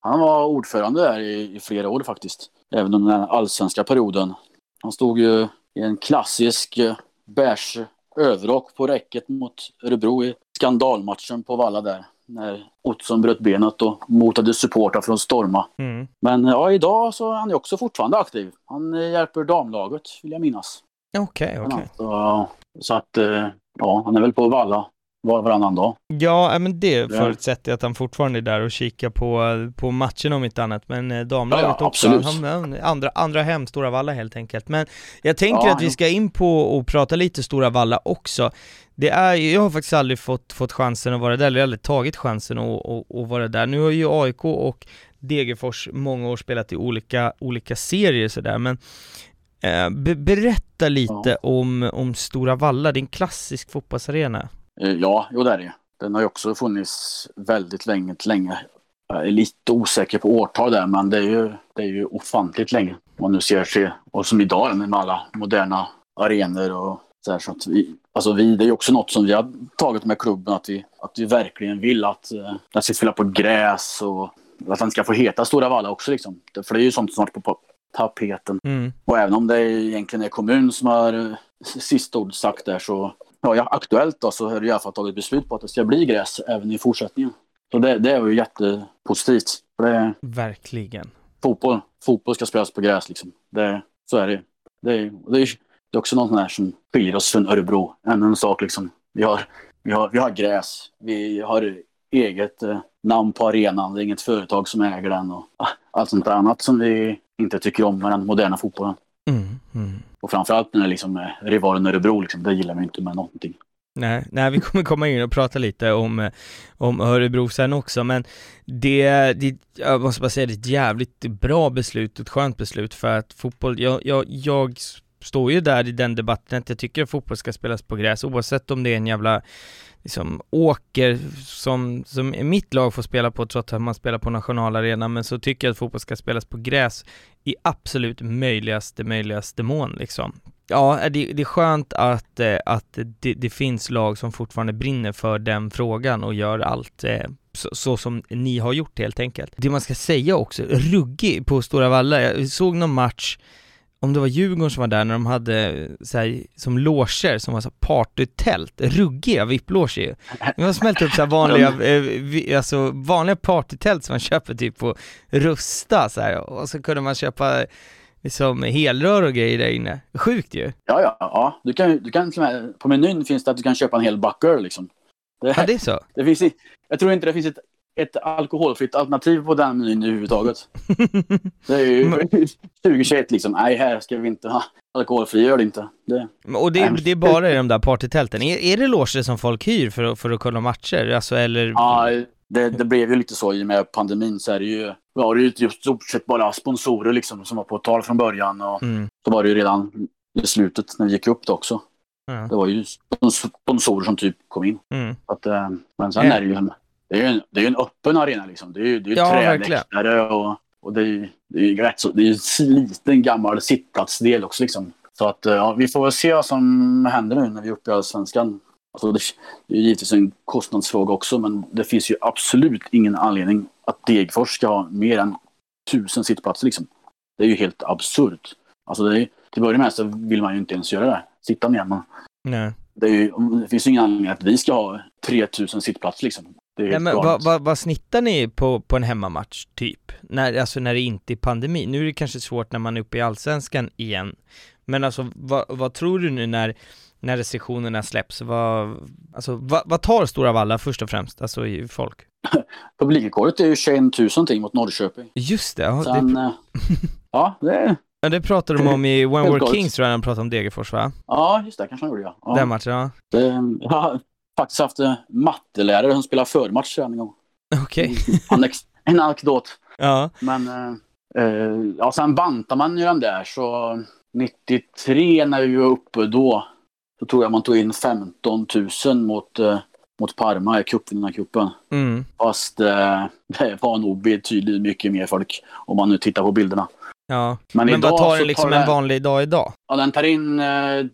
Speaker 2: han var ordförande där i, i flera år faktiskt. Även under den här allsvenska perioden. Han stod ju i en klassisk eh, beige överrock på räcket mot Örebro i skandalmatchen på Valla där. När Ottsson bröt benet och motade supportrar från storma.
Speaker 1: Mm.
Speaker 2: Men ja, idag så är han ju också fortfarande aktiv. Han eh, hjälper damlaget, vill jag minnas.
Speaker 1: Okej, okej.
Speaker 2: Så, så att, eh, ja, han är väl på Valla var och varannan dag.
Speaker 1: Ja, äh, men det förutsätter jag att han fortfarande är där och kikar på, på matchen om inte annat, men eh, damlaget
Speaker 2: Ja, ja,
Speaker 1: också. Han, han, andra, andra hem, Stora Valla helt enkelt. Men jag tänker
Speaker 2: Ja,
Speaker 1: att vi ska in på och prata lite Stora Valla också. Det är, jag har faktiskt aldrig fått, fått chansen att vara där, eller aldrig tagit chansen att, att, att vara där. Nu har ju AIK och Degerfors många år spelat i olika, olika serier sådär, men eh, be, berätta lite om, om Stora Valla, en klassisk fotbollsarena.
Speaker 2: Eh, Ja, jo det är det. Den har ju också funnits väldigt länge, länge. Jag är lite osäker på årtal där, men det är ju, det är ju ofantligt länge. Om man nu ser sig, och som idag med alla moderna arenor och så här, så att vi, alltså vi, det är också något som vi har tagit med klubben, att vi, att vi verkligen vill att eh, den ska spela på gräs och att den ska få heta Stora Valla också liksom. För det är ju sånt som varit på, tapeten.
Speaker 1: Mm.
Speaker 2: Och även om det egentligen är kommun som har eh, sista ord sagt där så, ja, aktuellt då så har det i alla fall tagit beslut på att det ska bli gräs även i fortsättningen. Så det, det är ju jättepositivt. Det
Speaker 1: Verkligen.
Speaker 2: fotboll. Fotboll ska spelas på gräs liksom. Det, så är det det det är, det är också något här som skiljer oss från Örebro. Ännu en sak liksom. Vi har, vi har, vi har gräs. Vi har eget eh, namn på arenan. Det är inget företag som äger den och ah, allt sånt där annat som vi inte tycker om med den moderna fotbollen.
Speaker 1: Mm, mm.
Speaker 2: Och framförallt den är liksom eh, rivalen Örebro, liksom, det gillar ju inte med någonting.
Speaker 1: Nej, nej, vi kommer komma in och prata lite om, eh, om Örebro sen också, men det, det, jag måste bara säga, det är ett jävligt bra beslut, ett skönt beslut för att fotboll, jag, jag, jag står ju där i den debatten att jag tycker att fotboll ska spelas på gräs oavsett om det är en jävla liksom åker som, som mitt lag får spela på trots att man spelar på nationalarenan men så tycker jag att fotboll ska spelas på gräs i absolut möjligaste, möjligaste mån liksom. Ja, det, det är skönt att, eh, att det, det finns lag som fortfarande brinner för den frågan och gör allt eh, så, så som ni har gjort helt enkelt. Det man ska säga också, ruggig på Stora Valla, jag såg någon match om det var Djurgården som var där när de hade så här, som loger som var så här partytält, ruggiga VIP-loger ju. De har smält upp så här vanliga, <laughs> eh, alltså vanliga partytält som man köper typ på Rusta så här. och så kunde man köpa liksom helrör och grejer där inne. Sjukt ju.
Speaker 2: Ja, ja, ja. Du kan, du kan, på menyn finns det att du kan köpa en hel backöl liksom. Det,
Speaker 1: Ja det är så.
Speaker 2: det finns, jag tror inte det finns ett, ett alkoholfritt alternativ på den menyn överhuvudtaget. <laughs> Det är ju 2021 <laughs> liksom. Nej, här ska vi inte ha alkoholfri öl inte. Det,
Speaker 1: Och det, det är bara i de där partytälten. Är, är det loger som folk hyr för, för att kolla matcher? Alltså eller?
Speaker 2: ja, det, det blev ju lite så i och med pandemin så är det ju, var det ju typ stort sett bara sponsorer liksom som var på tal från början och
Speaker 1: Mm.
Speaker 2: så var det ju redan i slutet när vi gick upp det också.
Speaker 1: Ja.
Speaker 2: Det var ju spons- sponsorer som typ kom in.
Speaker 1: Mm.
Speaker 2: Att, eh, men sen
Speaker 1: Ja.
Speaker 2: är det ju det är ju en, det är en öppen arena liksom. Det är ju, det är
Speaker 1: Ja,
Speaker 2: träläktare och, och det är ju rätt så, det är en liten gammal sittplatsdel också liksom. Så att eh, ja, vi får väl se vad som händer nu när vi är uppe i Allsvenskan. Alltså det, det är givetvis en kostnadsfråga också men det finns ju absolut ingen anledning att Degerfors ska ha mer än tusen sittplatser liksom. Det är ju helt absurt. Alltså det är, till att börja med så vill man ju inte ens göra det. Sitta ner
Speaker 1: Nej.
Speaker 2: det, är ju, det finns ju ingen anledning att vi ska ha 3000 sittplatser liksom. Det är
Speaker 1: Nej men vad, vad, vad snittar ni på, på en hemmamatch, typ? När, alltså när det inte är pandemi? Nu är det kanske svårt när man är uppe i Allsvenskan igen. Men alltså vad, vad tror du nu när, när restriktionerna släpps? Vad, alltså vad, vad tar Stora Valla först och främst, alltså i folk? <laughs>
Speaker 2: Publikrekordet är ju 21 000 någonting mot Norrköping.
Speaker 1: Just det, ja, det,
Speaker 2: Sen, eh, ja, det, <laughs>
Speaker 1: ja, det pratade de om i When We're. Kings tror jag de pratade om Degerfors va?
Speaker 2: ja, just det, kanske han gjorde ja. ja.
Speaker 1: Den matchen, ja.
Speaker 2: Det, har faktiskt haft eh, mattelärare som spelar förmatch en gång.
Speaker 1: Okej. <laughs>
Speaker 2: Annex, en anekdot.
Speaker 1: Ja.
Speaker 2: Men eh, eh, ja, sen bantar man ju den där så 93 när vi var uppe då så tror jag man tog in 15 000 mot, eh, mot Parma i cupvinnarcupen.
Speaker 1: Mm.
Speaker 2: Fast eh, det var nog betydligt mycket mer folk om man nu tittar på bilderna.
Speaker 1: Ja.
Speaker 2: Men,
Speaker 1: Men
Speaker 2: idag
Speaker 1: vad tar det liksom
Speaker 2: tar
Speaker 1: en vanlig dag idag?
Speaker 2: Ja, den tar in eh,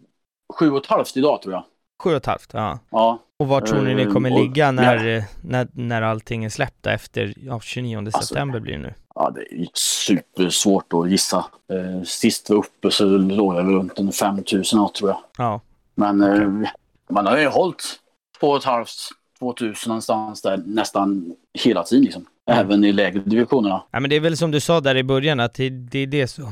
Speaker 2: sju och ett halvt idag tror jag.
Speaker 1: Sju och ett halvt, ja.
Speaker 2: Ja,
Speaker 1: Och var tror ni ni
Speaker 2: Eh,
Speaker 1: kommer
Speaker 2: och-
Speaker 1: ligga när, när, när allting är släppt efter, ja, 29
Speaker 2: Alltså,
Speaker 1: september blir det nu?
Speaker 2: ja det är supersvårt att gissa. Eh, sist vi var uppe så låg jag väl runt en 5 000 tror jag.
Speaker 1: Ja.
Speaker 2: Men eh, man har ju hållit två och ett halvt, 2000 någonstans där nästan hela tiden liksom.
Speaker 1: Mm.
Speaker 2: Även i lägre divisionerna.
Speaker 1: Ja men det är väl som du sa där i början att det, det är det som,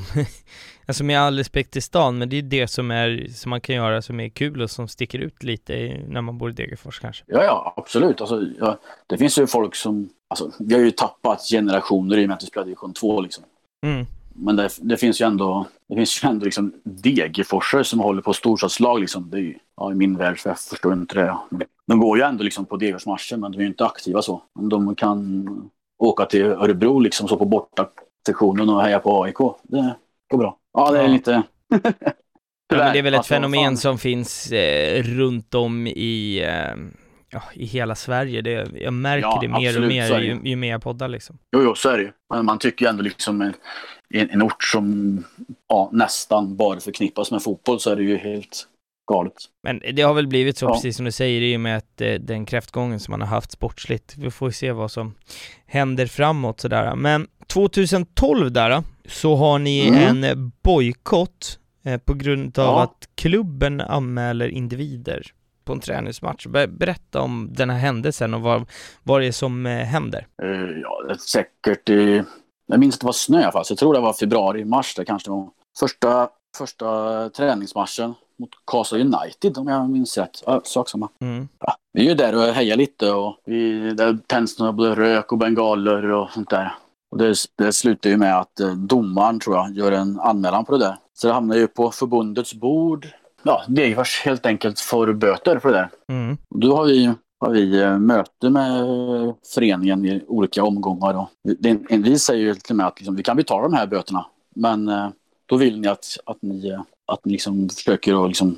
Speaker 1: <laughs> alltså med all respekt till stan, men det är det som är, som man kan göra som är kul och som sticker ut lite när man bor i Degerfors kanske.
Speaker 2: Ja, ja, absolut. Alltså, ja, det finns ju folk som, alltså, vi har ju tappat generationer i och med att vi spelar division 2 liksom.
Speaker 1: Mm.
Speaker 2: Men det, det finns ju ändå, det finns ju ändå liksom Degerforsare som håller på storstadslag liksom. Det är ju, ja, i min värld, för jag förstår inte det. De går ju ändå liksom på Degerforsmatcher, men de är ju inte aktiva så. Men de kan åka till Örebro liksom så på borta sektionen och heja på AIK. Det går bra. Ja, det är lite... <laughs>
Speaker 1: Ja, men det är väl ett fenomen som finns eh, runt om i, eh, ja, i hela Sverige. Det, jag märker
Speaker 2: Ja,
Speaker 1: det mer
Speaker 2: absolut,
Speaker 1: och mer ju,
Speaker 2: ju.
Speaker 1: mer jag poddar liksom.
Speaker 2: Jo, jo, så är det ju. Men man tycker ju ändå liksom en, en, en ort som ja, nästan bara förknippas med fotboll så är det ju helt galet.
Speaker 1: Men det har väl blivit så,
Speaker 2: Ja.
Speaker 1: precis som du säger, i och med att eh, den kräftgången som man har haft sportsligt. Vi får ju se vad som händer framåt sådär. Men 2012 där, då, så har ni
Speaker 2: Mm.
Speaker 1: en bojkott eh, på grund av
Speaker 2: Ja.
Speaker 1: att klubben anmäler individer på en träningsmatch. Ber- Berätta om den här händelsen och vad, vad det är som eh, händer.
Speaker 2: Eh, ja, säkert i... Jag minns att det var snö i alla fall, så jag tror det var februari, mars. Det kanske var första, första träningsmatchen mot Karlstad United om jag minns rätt. Ja, sak samma.
Speaker 1: Mm.
Speaker 2: Ja, vi är ju där och hejar lite och vi, där tänds några rök och bengaler och sånt där. Och det, det slutar ju med att eh, domaren, tror jag, gör en anmälan på det där. Så det hamnar ju på förbundets bord. Ja, Degerfors helt enkelt får böter för det där.
Speaker 1: Mm.
Speaker 2: Då har vi, har vi eh, möte med eh, föreningen i olika omgångar. Och det, vi säger ju till och med att liksom, vi kan betala de här böterna. Men då vill ni att, att ni, att ni liksom försöker att liksom,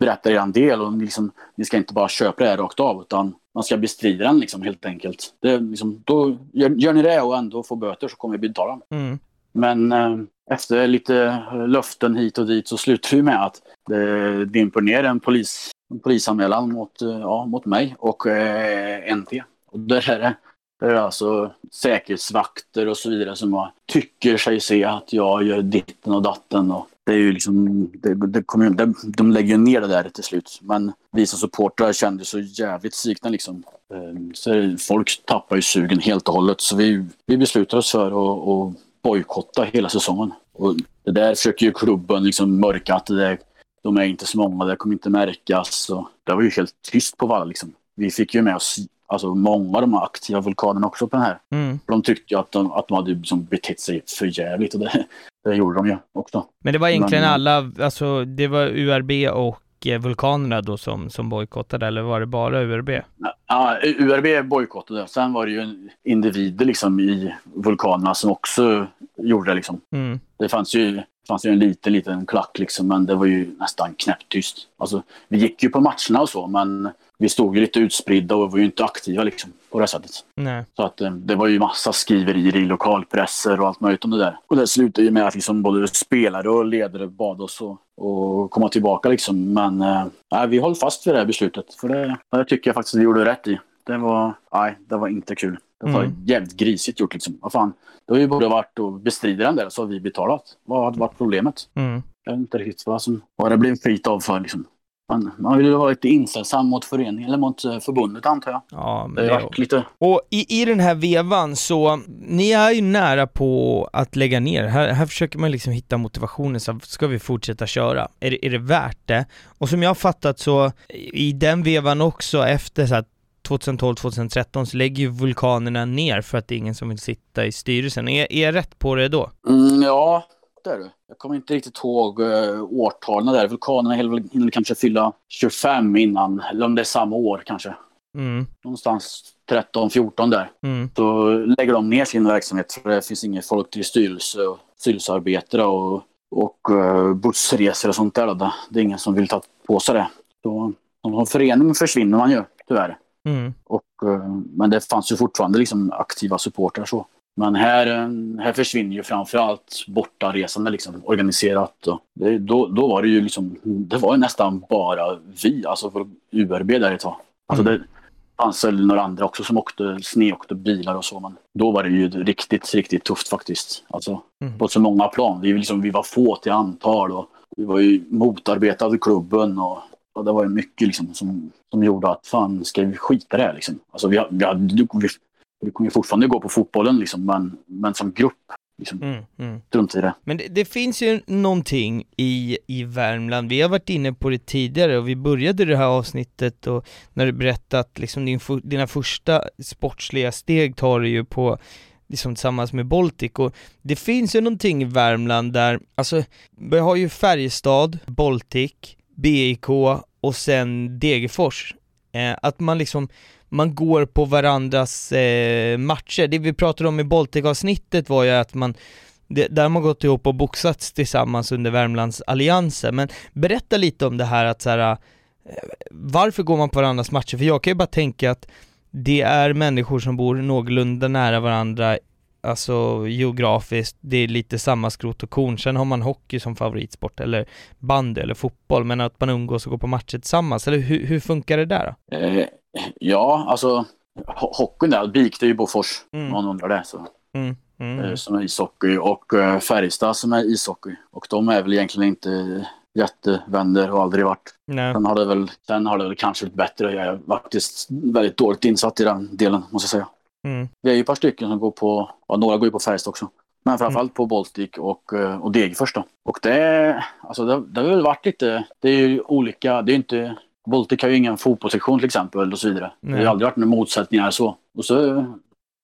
Speaker 2: berätta er del. Och ni, liksom, ni ska inte bara köpa det här rakt av utan man ska bestrida den liksom, helt enkelt. Det, liksom, då gör, gör ni det och ändå får böter så kommer vi betala.
Speaker 1: Mm.
Speaker 2: Men eh, efter lite eh, löften hit och dit så slutar vi med att det dimper ner en, polis, en polisanmälan mot, eh, ja, mot mig och eh, NT. Och där är det, det är alltså säkerhetsvakter och så vidare som tycker sig se att jag gör ditten och datten. Och det är ju liksom, det, det kommer, ju- de, lägger ju ner det där till slut. Men vi som supportrar kände så jävligt svikna liksom. Eh, Så folk tappar ju sugen helt och hållet. Så vi, vi beslutade oss för att, att bojkotta hela säsongen. Och det där försöker ju klubben liksom mörka att det där, de är inte så många, det kommer inte märkas. Och det var ju helt tyst på Valla liksom. Vi fick ju med oss alltså, många av de aktiva vulkanerna också på den här.
Speaker 1: Mm.
Speaker 2: De tyckte ju att de, att de hade liksom betett sig för jävligt och det, det gjorde de ju också.
Speaker 1: Men det var egentligen
Speaker 2: Men-
Speaker 1: alla, alltså det var URB och eh, Vulkanerna då som, som bojkottade, eller var det bara URB?
Speaker 2: Ja, URB bojkottade. Sen var det ju individer liksom i vulkanerna som också gjorde det liksom.
Speaker 1: Mm.
Speaker 2: Det fanns ju, fanns ju en liten, liten klack liksom, men det var ju nästan knäpptyst. Alltså, vi gick ju på matcherna och så, men vi stod ju lite utspridda och var ju inte aktiva liksom, på det sättet.
Speaker 1: Nej.
Speaker 2: Så att eh, det var ju massa skriverier i lokalpresser och allt möjligt om det där. Och det slutade ju med att liksom både spelare och ledare bad oss att att komma tillbaka liksom. Men nej, vi höll fast vid det här beslutet. För det, det tycker jag faktiskt att vi gjorde rätt i. Det var, nej, det var inte kul. Det var
Speaker 1: Mm.
Speaker 2: jävligt grisigt gjort liksom. Vad fan. Det har ju borde varit att bestrida den där så har vi betalat. Vad hade varit problemet?
Speaker 1: Mm.
Speaker 2: Jag vet inte riktigt vad som vad det blev skit av för liksom. Man, man vill ju vara lite inställsam mot föreningen eller mot eh, förbundet antar jag.
Speaker 1: Ja, men
Speaker 2: Det har varit lite
Speaker 1: Och i, i den här vevan så, ni är ju nära på att lägga ner. Här, här försöker man liksom hitta motivationen, så ska vi fortsätta köra? Är det, är det värt det? Och som jag har fattat så, i den vevan också, efter så här 2012-2013 så lägger ju vulkanerna ner för att det är ingen som vill sitta i styrelsen. Är, är jag rätt på det då?
Speaker 2: Mm, ja, det är du. Jag kommer inte riktigt ihåg uh, årtalen där. Vulkanerna hinner kanske fylla 25 innan, eller om det är samma år kanske.
Speaker 1: Mm,
Speaker 2: Någonstans 13-14 där.
Speaker 1: mm,
Speaker 2: Då lägger de ner sin verksamhet för det finns inget folk till styrelse och styrelsearbetare och, och uh, bussresor och sånt där. Det, är ingen som vill ta på sig det. Så, som förening försvinner man ju, tyvärr.
Speaker 1: Mm,
Speaker 2: Och, eh, men det fanns ju fortfarande liksom aktiva supportrar så. Men här, eh, här försvinner ju framförallt bortaresande liksom, organiserat. Och det, då, då var det ju liksom, det var ju nästan bara vi, alltså för URB där ett tag. Alltså det fanns väl några andra också som åkte, snedåkte bilar och så. Men då var det ju riktigt, riktigt tufft faktiskt. Alltså
Speaker 1: Mm.
Speaker 2: på så många plan. Vi, liksom, vi var få till antal och vi var ju motarbetade klubben och och det var ju mycket liksom som, som gjorde att fan, ska vi skita det här liksom? Alltså vi, vi, vi, vi, vi kommer ju fortfarande gå på fotbollen liksom, men, men som grupp liksom,
Speaker 1: Mm, mm.
Speaker 2: strunt i det.
Speaker 1: Men det, det finns ju någonting i, i Värmland, vi har varit inne på det tidigare och vi började det här avsnittet och när du berättade att liksom din, dina första sportsliga steg tar du ju på liksom tillsammans med Baltic och det finns ju någonting i Värmland där, alltså vi har ju Färjestad, Baltic, BIK och sen Degerfors. Eh, att man liksom, man går på varandras eh, matcher. Det vi pratade om i Baltic-avsnittet var ju att man det, där har man gått ihop och boxats tillsammans under Värmlandsalliansen. men berätta lite om det här att så här, eh, varför går man på varandras matcher? För jag kan ju bara tänka att det är människor som bor någorlunda nära varandra, alltså geografiskt, det är lite samma skrot och korn, sen har man hockey som favoritsport, eller bandy eller fotboll, men att man umgås och går på matcher tillsammans, eller hur, hur funkar det där?
Speaker 2: Eh, ja, alltså ho- hockeyn där, BIK det är ju Bofors,
Speaker 1: Mm.
Speaker 2: någon undrar det. Så,
Speaker 1: Mm, mm,
Speaker 2: eh, som är ishockey och eh, Färjestad som är ishockey. Och de är väl egentligen inte jättevänner och aldrig varit.
Speaker 1: nej,
Speaker 2: Sen har det väl, sen har det väl kanske blivit bättre. Jag är faktiskt väldigt dåligt insatt i den delen, måste jag säga.
Speaker 1: Mm,
Speaker 2: Vi är ju ett par stycken som går på, ja, några går ju på Färjestad också. Men framförallt på Baltic och, eh, och Degerfors då. Och det, alltså det, det har väl varit lite, det är ju olika, det är inte, Baltic har ju ingen fotbollssektion till exempel och så vidare. Det har ju aldrig varit några motsättningar så. Och så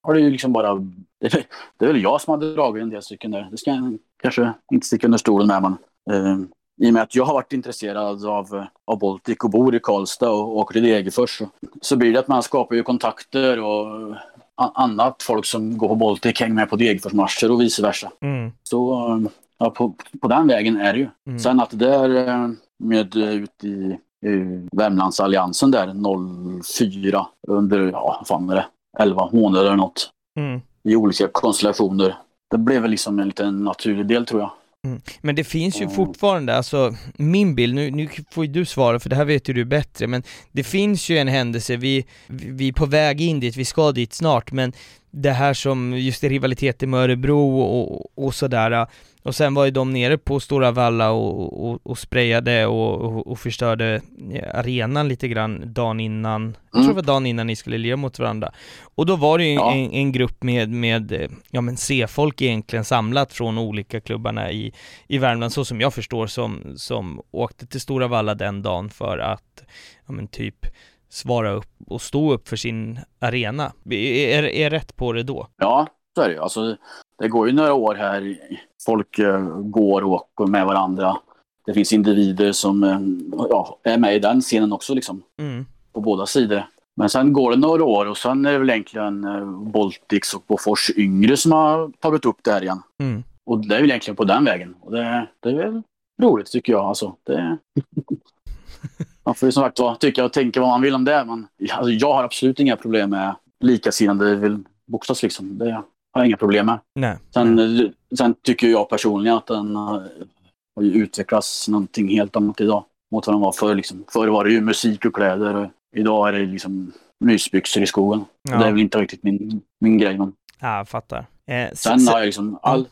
Speaker 2: har det ju liksom bara, det, är- det är väl jag som har dragit en del stycken där. Det ska jag kanske inte sticka under stolen med men. Eh, I och med att jag har varit intresserad av, av Baltic och bor i Karlstad och åker till Degerfors så, så blir det att man skapar ju kontakter och annat folk som går på Baltic hänger med på Degerforsmatcher och vice versa.
Speaker 1: mm,
Speaker 2: Så eh, ja, på, på den vägen är det ju.
Speaker 1: Mm.
Speaker 2: Sen att det där eh, med eh, ut i, Värmlandsalliansen där 04 under, ja vad fan är det, 11 månader eller något
Speaker 1: mm.
Speaker 2: i olika konstellationer. Det blev väl liksom en liten naturlig del tror jag.
Speaker 1: Men det finns ju
Speaker 2: Mm.
Speaker 1: fortfarande, alltså min bild, nu, nu får ju du svara för det här vet ju du bättre, men det finns ju en händelse, vi, vi vi är på väg in dit, vi ska dit snart, men det här som, just rivaliteten med Örebro och, och sådär, och sen var ju de nere på Stora Valla och, och, och sprayade och, och, förstörde eh, arenan lite grann dagen innan, jag tror
Speaker 2: Mm.
Speaker 1: det var dagen innan ni skulle lira mot varandra. Och då var det ju
Speaker 2: Ja.
Speaker 1: en, en grupp med, med, ja men C-folk egentligen samlat från olika klubbarna i, i Värmland, så som jag förstår, som, som åkte till Stora Valla den dagen för att, ja men typ, svara upp och stå upp för sin arena. Är, är rätt på det då?
Speaker 2: Ja, så är det ju. Alltså, det går ju några år här. Folk eh, går och åker med varandra. Det finns individer som eh, ja, är med i den scenen också liksom.
Speaker 1: Mm.
Speaker 2: på båda sidor. Men sen går det några år och sen är det väl egentligen eh, Baltics och Bofors yngre som har tagit upp det här igen.
Speaker 1: Mm.
Speaker 2: Och det är väl egentligen på den vägen. Och det, det är väl roligt tycker jag. Alltså, det... <laughs> man får ju som sagt vara tycka och tänka vad man vill om det. Men alltså, jag har absolut inga problem med likasinnade vill boxas liksom. Det har jag inga problem med.
Speaker 1: Nej.
Speaker 2: Sen, eh, sen tycker jag personligen att den eh, har utvecklats någonting helt annat idag mot vad den var förr. Liksom. Förr var det ju musik och kläder och idag är det liksom mysbyxor i skogen.
Speaker 1: Ja.
Speaker 2: Det är väl inte riktigt min, min grej. Men
Speaker 1: Ja, jag fattar. Eh,
Speaker 2: sen har jag liksom all,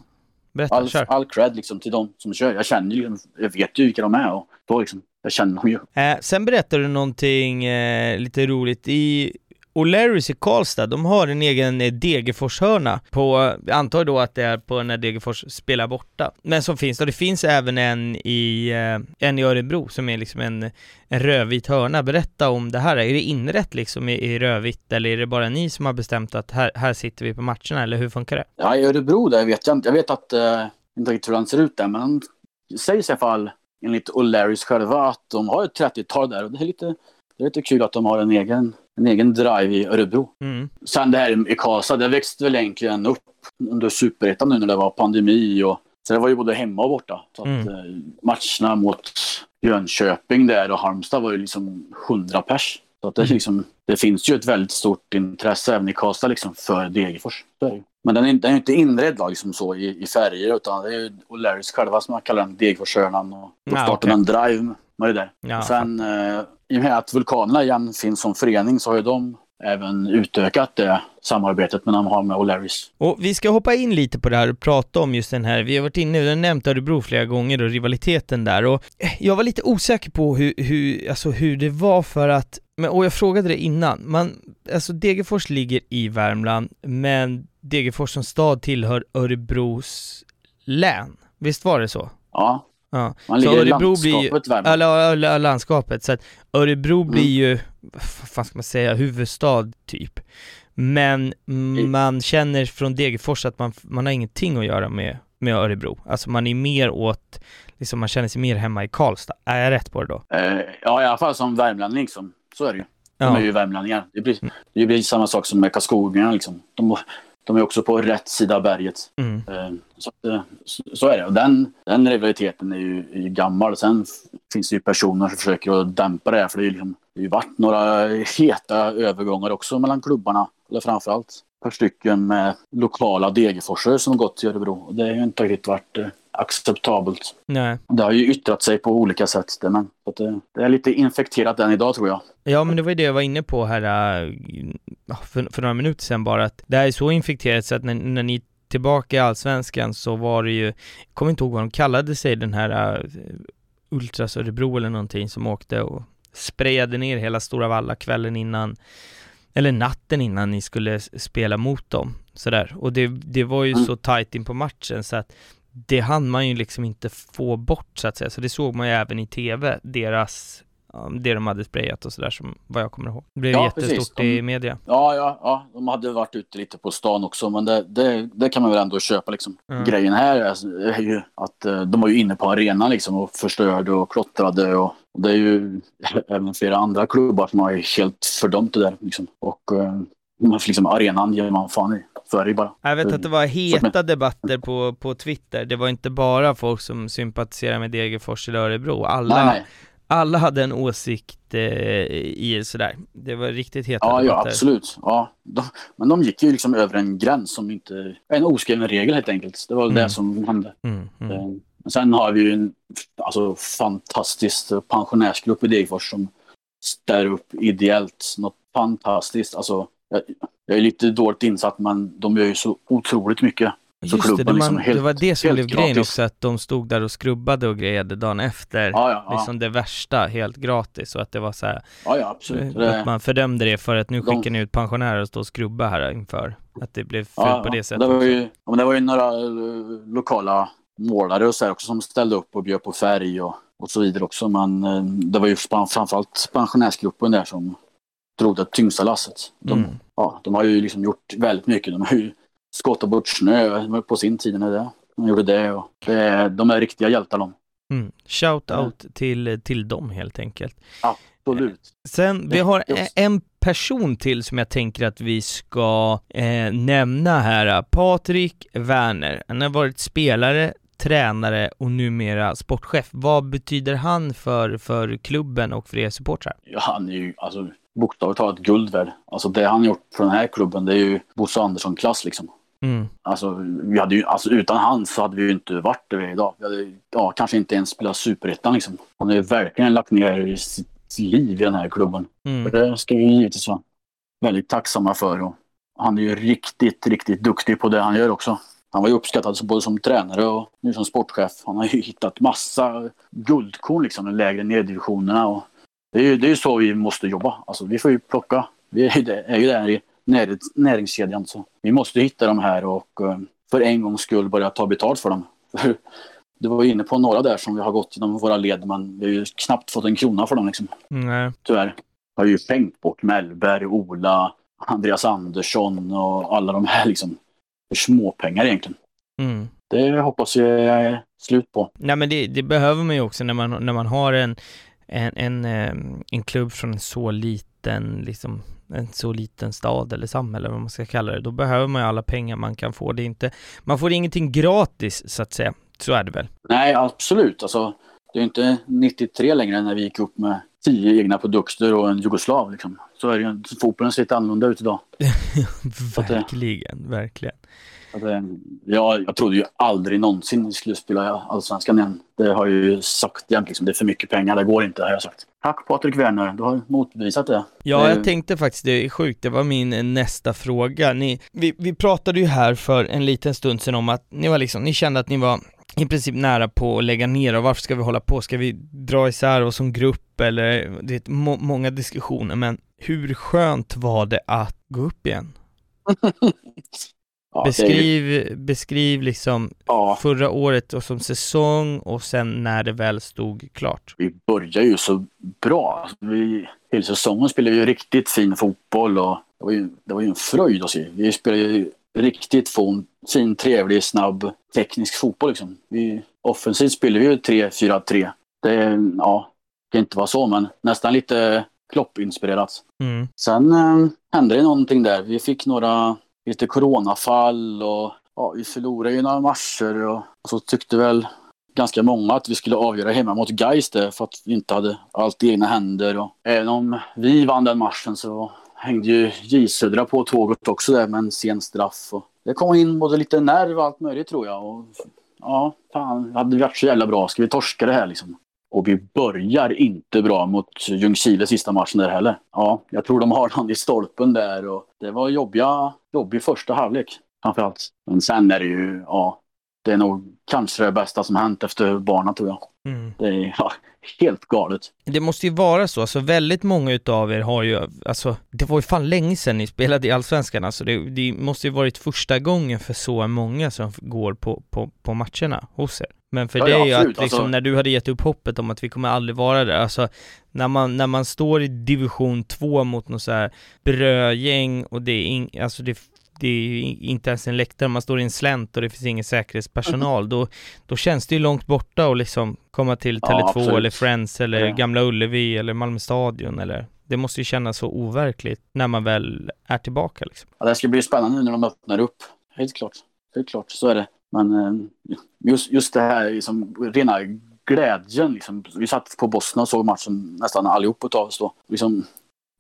Speaker 1: berätta,
Speaker 2: all, all cred liksom till de som kör. Jag känner ju, jag vet ju vilka de är och då liksom, jag känner dem ju.
Speaker 1: Eh, sen berättar du någonting eh, lite roligt i O'Larrys i Karlstad, de har en egen eh, Degerfors-hörna på, jag antar då att det är på när Degerfors spelar borta, men som finns, och det finns även en i, eh, en i Örebro som är liksom en, en rödvit hörna. Berätta om det här, är det inrätt liksom i, i rödvitt eller är det bara ni som har bestämt att här, här sitter vi på matcherna eller hur funkar det?
Speaker 2: Ja, i Örebro där vet jag inte. Jag vet att, eh, inte riktigt hur den ser ut där, men sägs i alla fall enligt O'Larrys själva att de har ett 30-tal där och det är lite, det är lite kul att de har en egen, en egen drive i Örebro.
Speaker 1: Mm.
Speaker 2: Sen det här i Karlstad, det växte väl egentligen upp under superettan nu när det var pandemi och så det var ju både hemma och borta. Så att,
Speaker 1: Mm.
Speaker 2: eh, matcherna mot Jönköping där och Halmstad var ju liksom 100 pers. Så att det,
Speaker 1: Mm.
Speaker 2: liksom, det finns ju ett väldigt stort intresse även i Karlstad liksom för Degerfors. Det. Men den är, den är inte inredd liksom så i, i färger utan det är ju O'Larrys själva som kallar den Degerforshörnan och då
Speaker 1: Ah,
Speaker 2: startar
Speaker 1: okej.
Speaker 2: en drive med det där.
Speaker 1: Ja,
Speaker 2: Sen eh, i och med att Vulkanerna igen finns som förening så har ju de även utökat det samarbetet mellan de har med O'Larrys.
Speaker 1: Och vi ska hoppa in lite på det här och prata om just den här, vi har varit inne, har nämnt Örebro flera gånger och rivaliteten där och jag var lite osäker på hur, hur, alltså hur det var för att, men, och jag frågade det innan, man, alltså Degerfors ligger i Värmland, men Degerfors som stad tillhör Örebros län, visst var det så?
Speaker 2: Ja,
Speaker 1: Ja.
Speaker 2: man
Speaker 1: Så
Speaker 2: ligger i
Speaker 1: Örebro blir ju-
Speaker 2: landskapet Värmland.
Speaker 1: Eller, eller landskapet, så att Örebro
Speaker 2: Mm.
Speaker 1: blir ju, vad fan ska man säga, huvudstad typ. Men man känner från Degerfors att man, man har ingenting att göra med, med Örebro. Alltså man är mer åt, liksom man känner sig mer hemma i Karlstad. Är jag rätt på det då?
Speaker 2: Eh, ja, i alla fall som värmlänning liksom. Så är det ju. De
Speaker 1: Ja.
Speaker 2: är ju värmlänningar. Det blir, det blir samma sak som med Karlskogarna liksom. De, de är också på rätt sida av berget.
Speaker 1: Mm.
Speaker 2: Eh, Så, eh, så, är det. Och den, den rivaliteten är ju, är ju gammal. Sen finns det ju personer som försöker att dämpa det här. För det, är ju liksom, det har ju varit några heta övergångar också mellan klubbarna. Eller framförallt ett par stycken med lokala Degerforsare som gått till Örebro. Det har ju inte riktigt varit eh, acceptabelt.
Speaker 1: Nej.
Speaker 2: Det har ju yttrat sig på olika sätt. Det, men, det, det är lite infekterat än idag tror jag.
Speaker 1: Ja men det var ju det jag var inne på här äh, för, för några minuter sedan bara att det här är så infekterat så att när, när ni tillbaka i Allsvenskan så var det ju, jag kommer inte ihåg vad de kallade sig den här äh, Ultras Örebro eller någonting som åkte och sprayade ner hela Stora Valla kvällen innan eller natten innan ni skulle spela mot dem sådär och det, det var ju
Speaker 2: Mm.
Speaker 1: så tajt in på matchen så att det hann man ju liksom inte få bort så att säga, så det såg man ju även i tv, deras det de hade sprayat och sådär som vad jag kommer ihåg. Det blev
Speaker 2: Ja,
Speaker 1: jättestort
Speaker 2: precis.
Speaker 1: i
Speaker 2: De-
Speaker 1: media.
Speaker 2: Ja, ja, ja, de hade varit ute lite på stan också, men det, det, det kan man väl ändå köpa liksom.
Speaker 1: Mm.
Speaker 2: Grejen här är, är ju att eh, de var ju inne på arenan liksom och förstörde och klottrade och och det är ju <laughs> även flera andra klubbar som har helt fördömt det där liksom. Och eh, man liksom arenan ger man fan i. Så är det ju bara.
Speaker 1: Jag vet att det var heta debatter på, på Twitter, det var inte bara folk som sympatiserar med Degerfors eller Örebro, alla,
Speaker 2: Nej, nej.
Speaker 1: alla hade en åsikt eh, i sådär. Det var riktigt heta
Speaker 2: Ja, ja,
Speaker 1: debatter.
Speaker 2: absolut. Ja, de, men de gick ju liksom över en gräns som inte... En oskriven regel helt enkelt. Det var
Speaker 1: Mm.
Speaker 2: det som hände.
Speaker 1: Mm, mm.
Speaker 2: Eh, Men sen har vi ju en alltså, fantastisk pensionärsgrupp i Degerfors som ställer upp ideellt. Något fantastiskt. Alltså, jag, jag är lite dåligt insatt men de gör ju så otroligt mycket. Så
Speaker 1: Just det,
Speaker 2: klubben
Speaker 1: det,
Speaker 2: liksom
Speaker 1: man,
Speaker 2: helt-
Speaker 1: det var det som blev grejen
Speaker 2: gratis.
Speaker 1: också, att de stod där och skrubbade och grejade dagen efter.
Speaker 2: Ja, ja, ja.
Speaker 1: Liksom det värsta, helt gratis, och att det var så här,
Speaker 2: ja, ja absolut.
Speaker 1: att
Speaker 2: Det,
Speaker 1: man fördömde det för att nu
Speaker 2: De-
Speaker 1: skickar ni ut pensionärer och står och skrubba här inför. Att det blev fult på det sättet.
Speaker 2: Det var ju, men det var ju några eh, lokala målare och så här också som ställde upp och bjöd på färg och, och så vidare också. Men eh, det var ju fram- framförallt pensionärsgruppen där som drog det tyngsta lasset. De,
Speaker 1: Mm.
Speaker 2: ja, de har ju liksom gjort väldigt mycket. De har ju skottat bort snö på sin tid när det. De gjorde det och det de är riktiga hjältar de.
Speaker 1: Mm. Shout out till, till dem helt enkelt.
Speaker 2: Absolut.
Speaker 1: Sen, vi har en person till som jag tänker att vi ska eh, nämna här. Patrik Werner. Han har varit spelare, tränare och numera sportchef. Vad betyder han för, för klubben och för er supportrar?
Speaker 2: Ja, han är ju alltså, bokstavligt talat guld värd. Alltså det han gjort för den här klubben det är ju Bosse Andersson-klass liksom.
Speaker 1: Mm.
Speaker 2: Alltså, vi hade ju, alltså utan han så hade vi ju inte varit där vi är idag. Vi hade ja, kanske inte ens spelat superettan liksom. Han har ju verkligen lagt ner sitt liv i den här klubben.
Speaker 1: Mm.
Speaker 2: Och det ska vi givetvis vara väldigt tacksamma för. Och han är ju riktigt, riktigt duktig på det han gör också. Han var ju uppskattad både som tränare och nu som sportchef. Han har ju hittat massa guldkorn liksom i de lägre neddivisionerna. Och det är ju det är så vi måste jobba. Alltså, vi får ju plocka. Vi är ju där, är ju där i när, näringskedjan. Så vi måste hitta de här och eh, för en gångs skull börja ta betalt för dem. <laughs> Du var inne på några där som vi har gått genom våra led men vi har ju knappt fått en krona för dem liksom
Speaker 1: Nej.
Speaker 2: tyvärr. Har ju skänkt bort Mellberg, Ola, Andreas Andersson och alla de här liksom. För småpengar egentligen.
Speaker 1: Mm.
Speaker 2: Det hoppas jag är slut på.
Speaker 1: Nej men det, det behöver man ju också när man, när man har en, en, en, eh, en klubb från en så liten, liksom, en så liten stad eller samhälle, vad man ska kalla det. Då behöver man ju alla pengar man kan få. Det inte, man får ingenting gratis så att säga. Så är det väl?
Speaker 2: Nej, absolut. Alltså, det är inte 93 längre när vi gick upp med tio egna produkter och en jugoslav. Liksom. Så är det ju. Fotbollen ser lite annorlunda ut idag. <laughs> att det-
Speaker 1: verkligen, verkligen.
Speaker 2: Att, eh, jag, trodde ju aldrig någonsin vi skulle spela Allsvenskan igen. Det har jag ju sagt jämt. Liksom. Det är för mycket pengar, det går inte har jag sagt. Tack Patrik Werner, du har motbevisat det.
Speaker 1: Ja, jag tänkte faktiskt, det är sjukt, det var min nästa fråga. Ni, vi, vi pratade ju här för en liten stund sedan om att ni var liksom, ni kände att ni var i princip nära på att lägga ner och varför ska vi hålla på? Ska vi dra isär oss som grupp eller, det är må, många diskussioner, men hur skönt var det att gå upp igen? <laughs>
Speaker 2: Ja, är ju-
Speaker 1: Beskriv, beskriv liksom
Speaker 2: ja,
Speaker 1: förra året och som säsong och sen när det väl stod klart.
Speaker 2: vi börjar ju så bra. Alltså, Vi, hela säsongen spelade vi ju riktigt fin fotboll och det var ju, det var ju en fröjd att se. Vi spelade ju riktigt fin, fin trevlig, snabb, teknisk fotboll liksom. Vi, offensivt spelade vi ju 3-4-3. Det, ja, det kan inte vara så, men nästan lite Klopp-inspirerat.
Speaker 1: Mm.
Speaker 2: Sen eh, hände det någonting där. Vi fick några lite coronafall och ja, vi förlorade ju några matcher och, och så tyckte väl ganska många att vi skulle avgöra hemma mot där för att vi inte hade allt i egna händer. Och även om vi vann den matchen så hängde ju J Södra på tåget också där med en sen straff. Och det kom in både lite nerv och allt möjligt tror jag. Och, ja, fan, hade vi varit så jävla bra? Ska vi torska det här liksom? Och vi börjar inte bra mot Ljungskile sista matchen där heller. Ja, jag tror de har någon i stolpen där och det var jobbiga, jobbig första halvlek framförallt. Men sen är det ju, ja, det är nog kanske det bästa som hänt efter barnen tror jag.
Speaker 1: Mm.
Speaker 2: Det är ja, helt galet.
Speaker 1: Det måste ju vara så, alltså väldigt många utav er har ju, alltså det var ju fan länge sedan ni spelade i Allsvenskan, alltså det, det måste ju varit första gången för så många som går på, på, på matcherna hos er. Men för
Speaker 2: Ja,
Speaker 1: dig
Speaker 2: ja,
Speaker 1: att liksom,
Speaker 2: alltså-
Speaker 1: när du hade gett upp hoppet om att vi kommer aldrig vara där, alltså när man, när man står i division 2 mot något så här brödgäng och det är, in, alltså det, det är inte ens en läktare, man står i en slänt och det finns ingen säkerhetspersonal, då, då känns det ju långt borta och liksom komma till
Speaker 2: Ja,
Speaker 1: Tele2
Speaker 2: absolut.
Speaker 1: eller Friends eller
Speaker 2: Ja.
Speaker 1: Gamla Ullevi eller Malmö stadion eller det måste ju kännas så overkligt när man väl är tillbaka liksom.
Speaker 2: Ja, det ska bli spännande nu när de öppnar upp. Helt klart. Helt klart, så är det. Men eh, just, just det här liksom, rena glädjen. Liksom. Vi satt på Bosna och såg matchen nästan allihop av oss då. Liksom,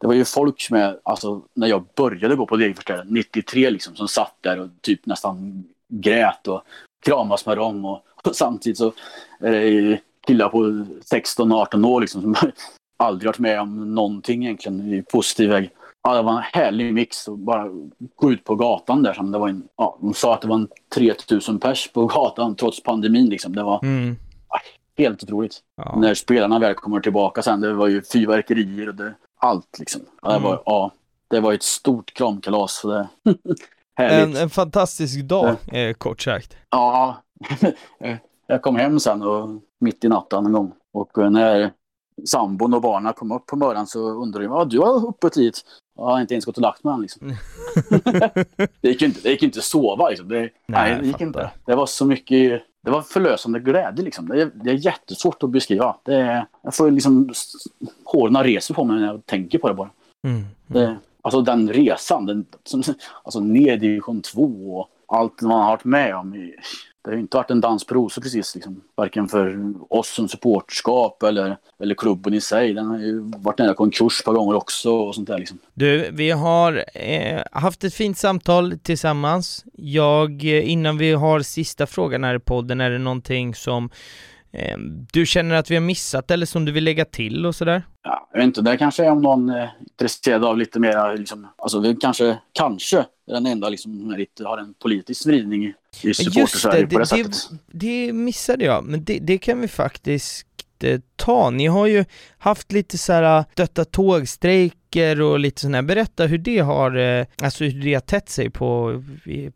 Speaker 2: det var ju folk med, alltså när jag började gå på Degerfors 93 liksom, som satt där och typ nästan grät och kramas med dem. Och, <laughs> och samtidigt så är det killar på 16-18 år liksom, som <laughs> aldrig varit med om någonting egentligen i positiv väg. Ja, det var en härlig mix och bara gå ut på gatan där. Som det var en, ja, de sa att det var en 3000 pers på gatan trots pandemin. Liksom. Det var
Speaker 1: Mm.
Speaker 2: helt otroligt.
Speaker 1: Ja.
Speaker 2: När spelarna väl kommer tillbaka sen, det var ju fyrverkerier och det, allt liksom. Ja, det, var,
Speaker 1: Mm.
Speaker 2: ja, det var ett stort kramkalas. Så det. <laughs>
Speaker 1: En, en fantastisk dag, eh, kort sagt.
Speaker 2: Ja, <laughs> jag kom hem sen och mitt i natten en gång. Och när sambon och barnen kom upp på morgonen så undrade jag, ja du har uppe dit. Jag har inte ens gått och lagt mig än liksom. <laughs> det gick inte, det gick inte att sova liksom. Det, nej,
Speaker 1: jag
Speaker 2: det gick
Speaker 1: fattar.
Speaker 2: inte. Det var så mycket, det var förlösande glädje liksom. Det är, det är jättesvårt att beskriva. Det är, jag får liksom, håren reser på mig när jag tänker på det bara.
Speaker 1: Mm.
Speaker 2: Det, alltså den resan, den, som, alltså ner i division 2 och allt man har varit med om. i- Det har ju inte varit en dans på rosor precis. Liksom. Varken för oss som supportskap eller, eller klubben i sig. Den har ju varit nära konkurs ett par gånger också och sånt där. Liksom.
Speaker 1: Du, vi har eh, haft ett fint samtal tillsammans. Jag, eh, innan vi har sista frågan här i podden, är det någonting som eh, du känner att vi har missat eller som du vill lägga till och sådär?
Speaker 2: Ja, jag vet inte, det kanske är om någon är intresserad av lite mer, liksom, alltså vi kanske, kanske är den enda liksom, som har en politisk vridning i, supportersverige på det,
Speaker 1: det,
Speaker 2: sättet.
Speaker 1: det missade jag, men det, det kan vi faktiskt eh, ta. Ni har ju haft lite så här dötta tågstrejker och lite sådär. Berätta hur det har, eh, alltså hur det har tätt sig på,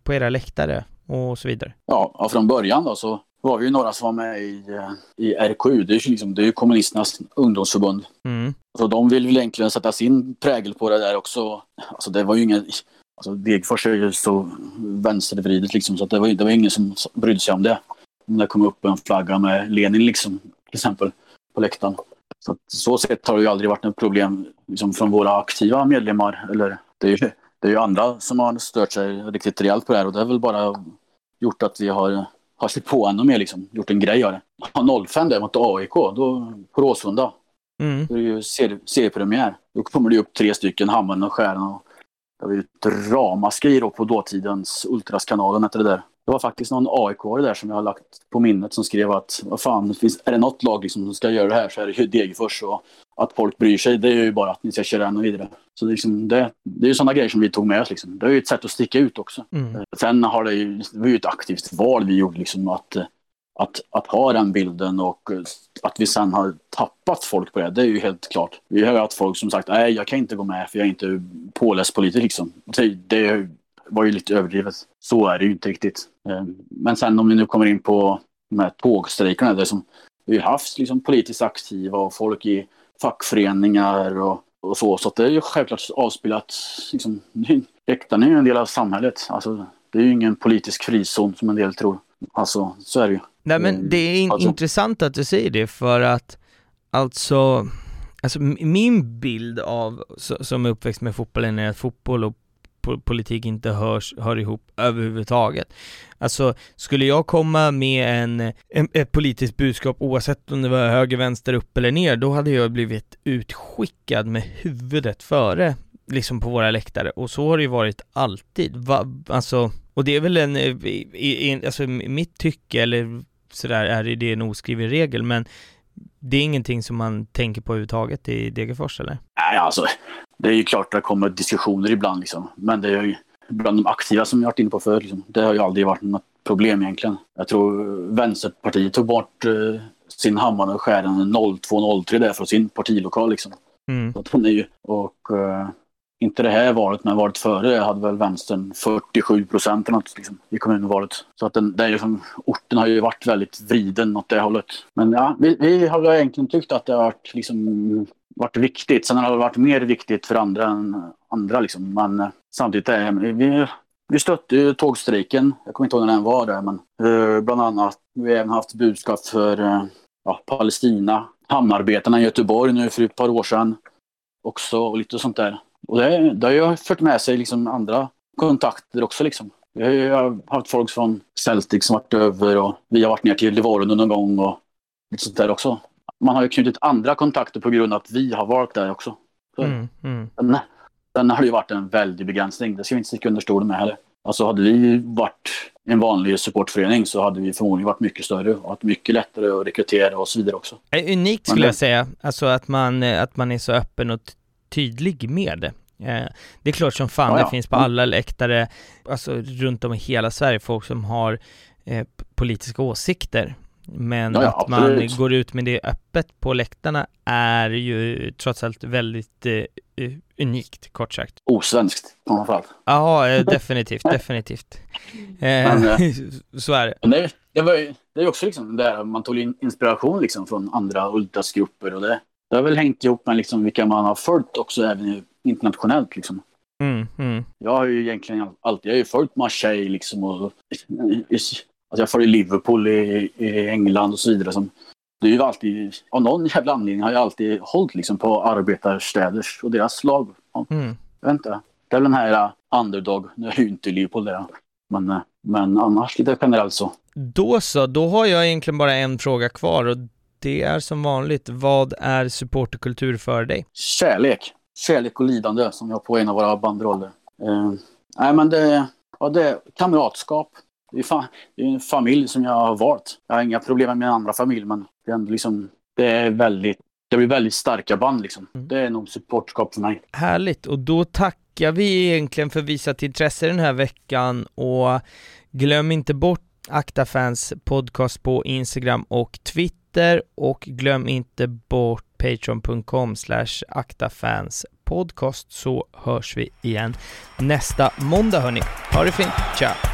Speaker 1: på era läktare och så vidare.
Speaker 2: Ja, från början då så var vi ju några som var med i, eh, i RKU, det är ju liksom, det är ju kommunisternas ungdomsförbund.
Speaker 1: Mm.
Speaker 2: Så de vill väl egentligen sätta sin prägel på det där också. Alltså det var ju ingen, alltså Degerfors är ju så vänstervridet liksom så att det var, det var ingen som brydde sig om det. Om det kom upp en flagga med Lenin liksom, till exempel, på läktaren. Så att, så sett har det ju aldrig varit något problem liksom, från våra aktiva medlemmar. Eller, det, är ju, det är ju andra som har stört sig riktigt rejält på det här och det har väl bara gjort att vi har, har sett på ännu mer, liksom, gjort en grej av det. Ja, 05 där mot AIK, då, på Råsunda,
Speaker 1: Mm.
Speaker 2: det är ju serie- seriepremiär. Då kommer det ju upp tre stycken, Hammaren och Stjärnan. och det var ju ett ramaskri då på dåtidens Ultraskanalen hette det där. Det var faktiskt någon aik där som jag har lagt på minnet som skrev att vad fan, finns, är det något lag liksom som ska göra det här så är det ju Degerfors och att folk bryr sig det är ju bara att ni ska köra ännu vidare. Så det, är liksom, det, det är ju sådana grejer som vi tog med oss. Liksom. Det är ju ett sätt att sticka ut också.
Speaker 1: Mm.
Speaker 2: Sen har det ju, det var ju ett aktivt val vi gjorde liksom att, att, att ha den bilden och eh, att vi sen har tappat folk på det, det är ju helt klart. Vi har ju haft folk som sagt nej jag kan inte gå med för jag är inte påläst politiker liksom. Det, det var ju lite överdrivet. Så är det ju inte riktigt. Eh, men sen om vi nu kommer in på de här tågstrejkerna, det som vi har haft liksom politiskt aktiva och folk i fackföreningar och, och så. Så det är ju självklart avspelat. Liksom, Läktaren är ju en del av samhället. Alltså, det är ju ingen politisk frizon som en del tror. Alltså, så är det ju.
Speaker 1: Nej men det är in
Speaker 2: Alltså-
Speaker 1: intressant att du säger det för att alltså, alltså min bild av, som är uppväxt med fotbollen är att fotboll och po- politik inte hörs, hör ihop överhuvudtaget. Alltså, skulle jag komma med en, en, ett politiskt budskap oavsett om det var höger, vänster, upp eller ner, då hade jag blivit utskickad med huvudet före, liksom på våra läktare. Och så har det ju varit alltid. Va, alltså, och det är väl en, eh, i, i, alltså mitt tycke, eller sådär är det en oskriven regel, men det är ingenting som man tänker på överhuvudtaget i Degerfors eller?
Speaker 2: Nej, alltså, det är ju klart att det kommer diskussioner ibland liksom. Men det är ju bland de aktiva som jag varit inne på förut. Liksom. Det har ju aldrig varit något problem egentligen. Jag tror Vänsterpartiet tog bort eh, sin hammare och skären 0203 där från sin partilokal liksom.
Speaker 1: Mm.
Speaker 2: Så att hon är ju, och eh, inte det här valet, men valet före det hade väl vänstern 47 procent eller något liksom, i kommunvalet. Så att den, det är liksom, orten har ju varit väldigt vriden åt det hållet. Men ja, vi, vi har väl egentligen tyckt att det har varit, liksom, varit viktigt. Sen har det varit mer viktigt för andra än andra liksom. Men eh, samtidigt är vi, vi stötte ju tågstrejken. Jag kommer inte ihåg när den var där, men eh, bland annat. Vi har även haft budskap för eh, ja, Palestina, hamnarbetarna i Göteborg nu för ett par år sedan också och lite sånt där. Och det, det har ju fört med sig liksom andra kontakter också liksom. Vi har ju haft folk från Celtic som varit över och vi har varit ner till Livorno någon gång och lite sånt där också. Man har ju knutit andra kontakter på grund av att vi har varit där också.
Speaker 1: Mm, mm.
Speaker 2: Sen, sen har ju varit en väldig begränsning. Det ska vi inte sticka under stolen med heller. Alltså hade vi varit en vanlig supportförening så hade vi förmodligen varit mycket större och haft mycket lättare att rekrytera och så vidare också.
Speaker 1: Eh, Unikt skulle
Speaker 2: Men
Speaker 1: jag säga, alltså att man, eh, att man är så öppen och tydlig med det. Eh, Det är klart som fan
Speaker 2: Ja,
Speaker 1: det
Speaker 2: ja.
Speaker 1: finns på
Speaker 2: Mm.
Speaker 1: alla läktare, alltså runt om i hela Sverige, folk som har eh, politiska åsikter. Men
Speaker 2: Ja,
Speaker 1: att man går ut med det öppet på läktarna är ju trots allt väldigt eh, eh, unikt, kort sagt.
Speaker 2: Osvenskt framförallt.
Speaker 1: Ja, eh, definitivt, <laughs> definitivt.
Speaker 2: Men, <laughs>
Speaker 1: så är det.
Speaker 2: Det, det var det är också liksom där man tog in inspiration liksom från andra ultrasgrupper och det, det har väl hängt ihop med liksom vilka man har följt också även internationellt liksom.
Speaker 1: Mm, mm.
Speaker 2: Jag har ju egentligen alltid, jag har ju följt Marseille liksom och alltså jag följer Liverpool i, i England och så vidare. Som, det är ju alltid, av någon jävla anledning har jag alltid hållit liksom på arbetarstäders och deras lag. Ja,
Speaker 1: Mm.
Speaker 2: Jag vet inte. Det är väl den här uh, underdog, nu är ju inte Liverpool där. Men, uh, men annars lite generellt så.
Speaker 1: Då så, då har jag egentligen bara en fråga kvar och det är som vanligt, vad är supporterkultur för dig?
Speaker 2: Kärlek. Kärlek och lidande som vi har på en av våra bandroller. Eh, nej men det, ja, det är kamratskap. Det är, fan, det är en familj som jag har valt. Jag har inga problem med min andra familj men det är ändå liksom, det är väldigt, det blir väldigt starka band liksom.
Speaker 1: Mm.
Speaker 2: Det är nog supportskap för mig.
Speaker 1: Härligt, och då tackar vi egentligen för visat intresse den här veckan och glöm inte bort Aktafans podcast på Instagram och Twitter och glöm inte bort patreon.com slash podcast så hörs vi igen nästa måndag hörni. Ha det fint, ciao!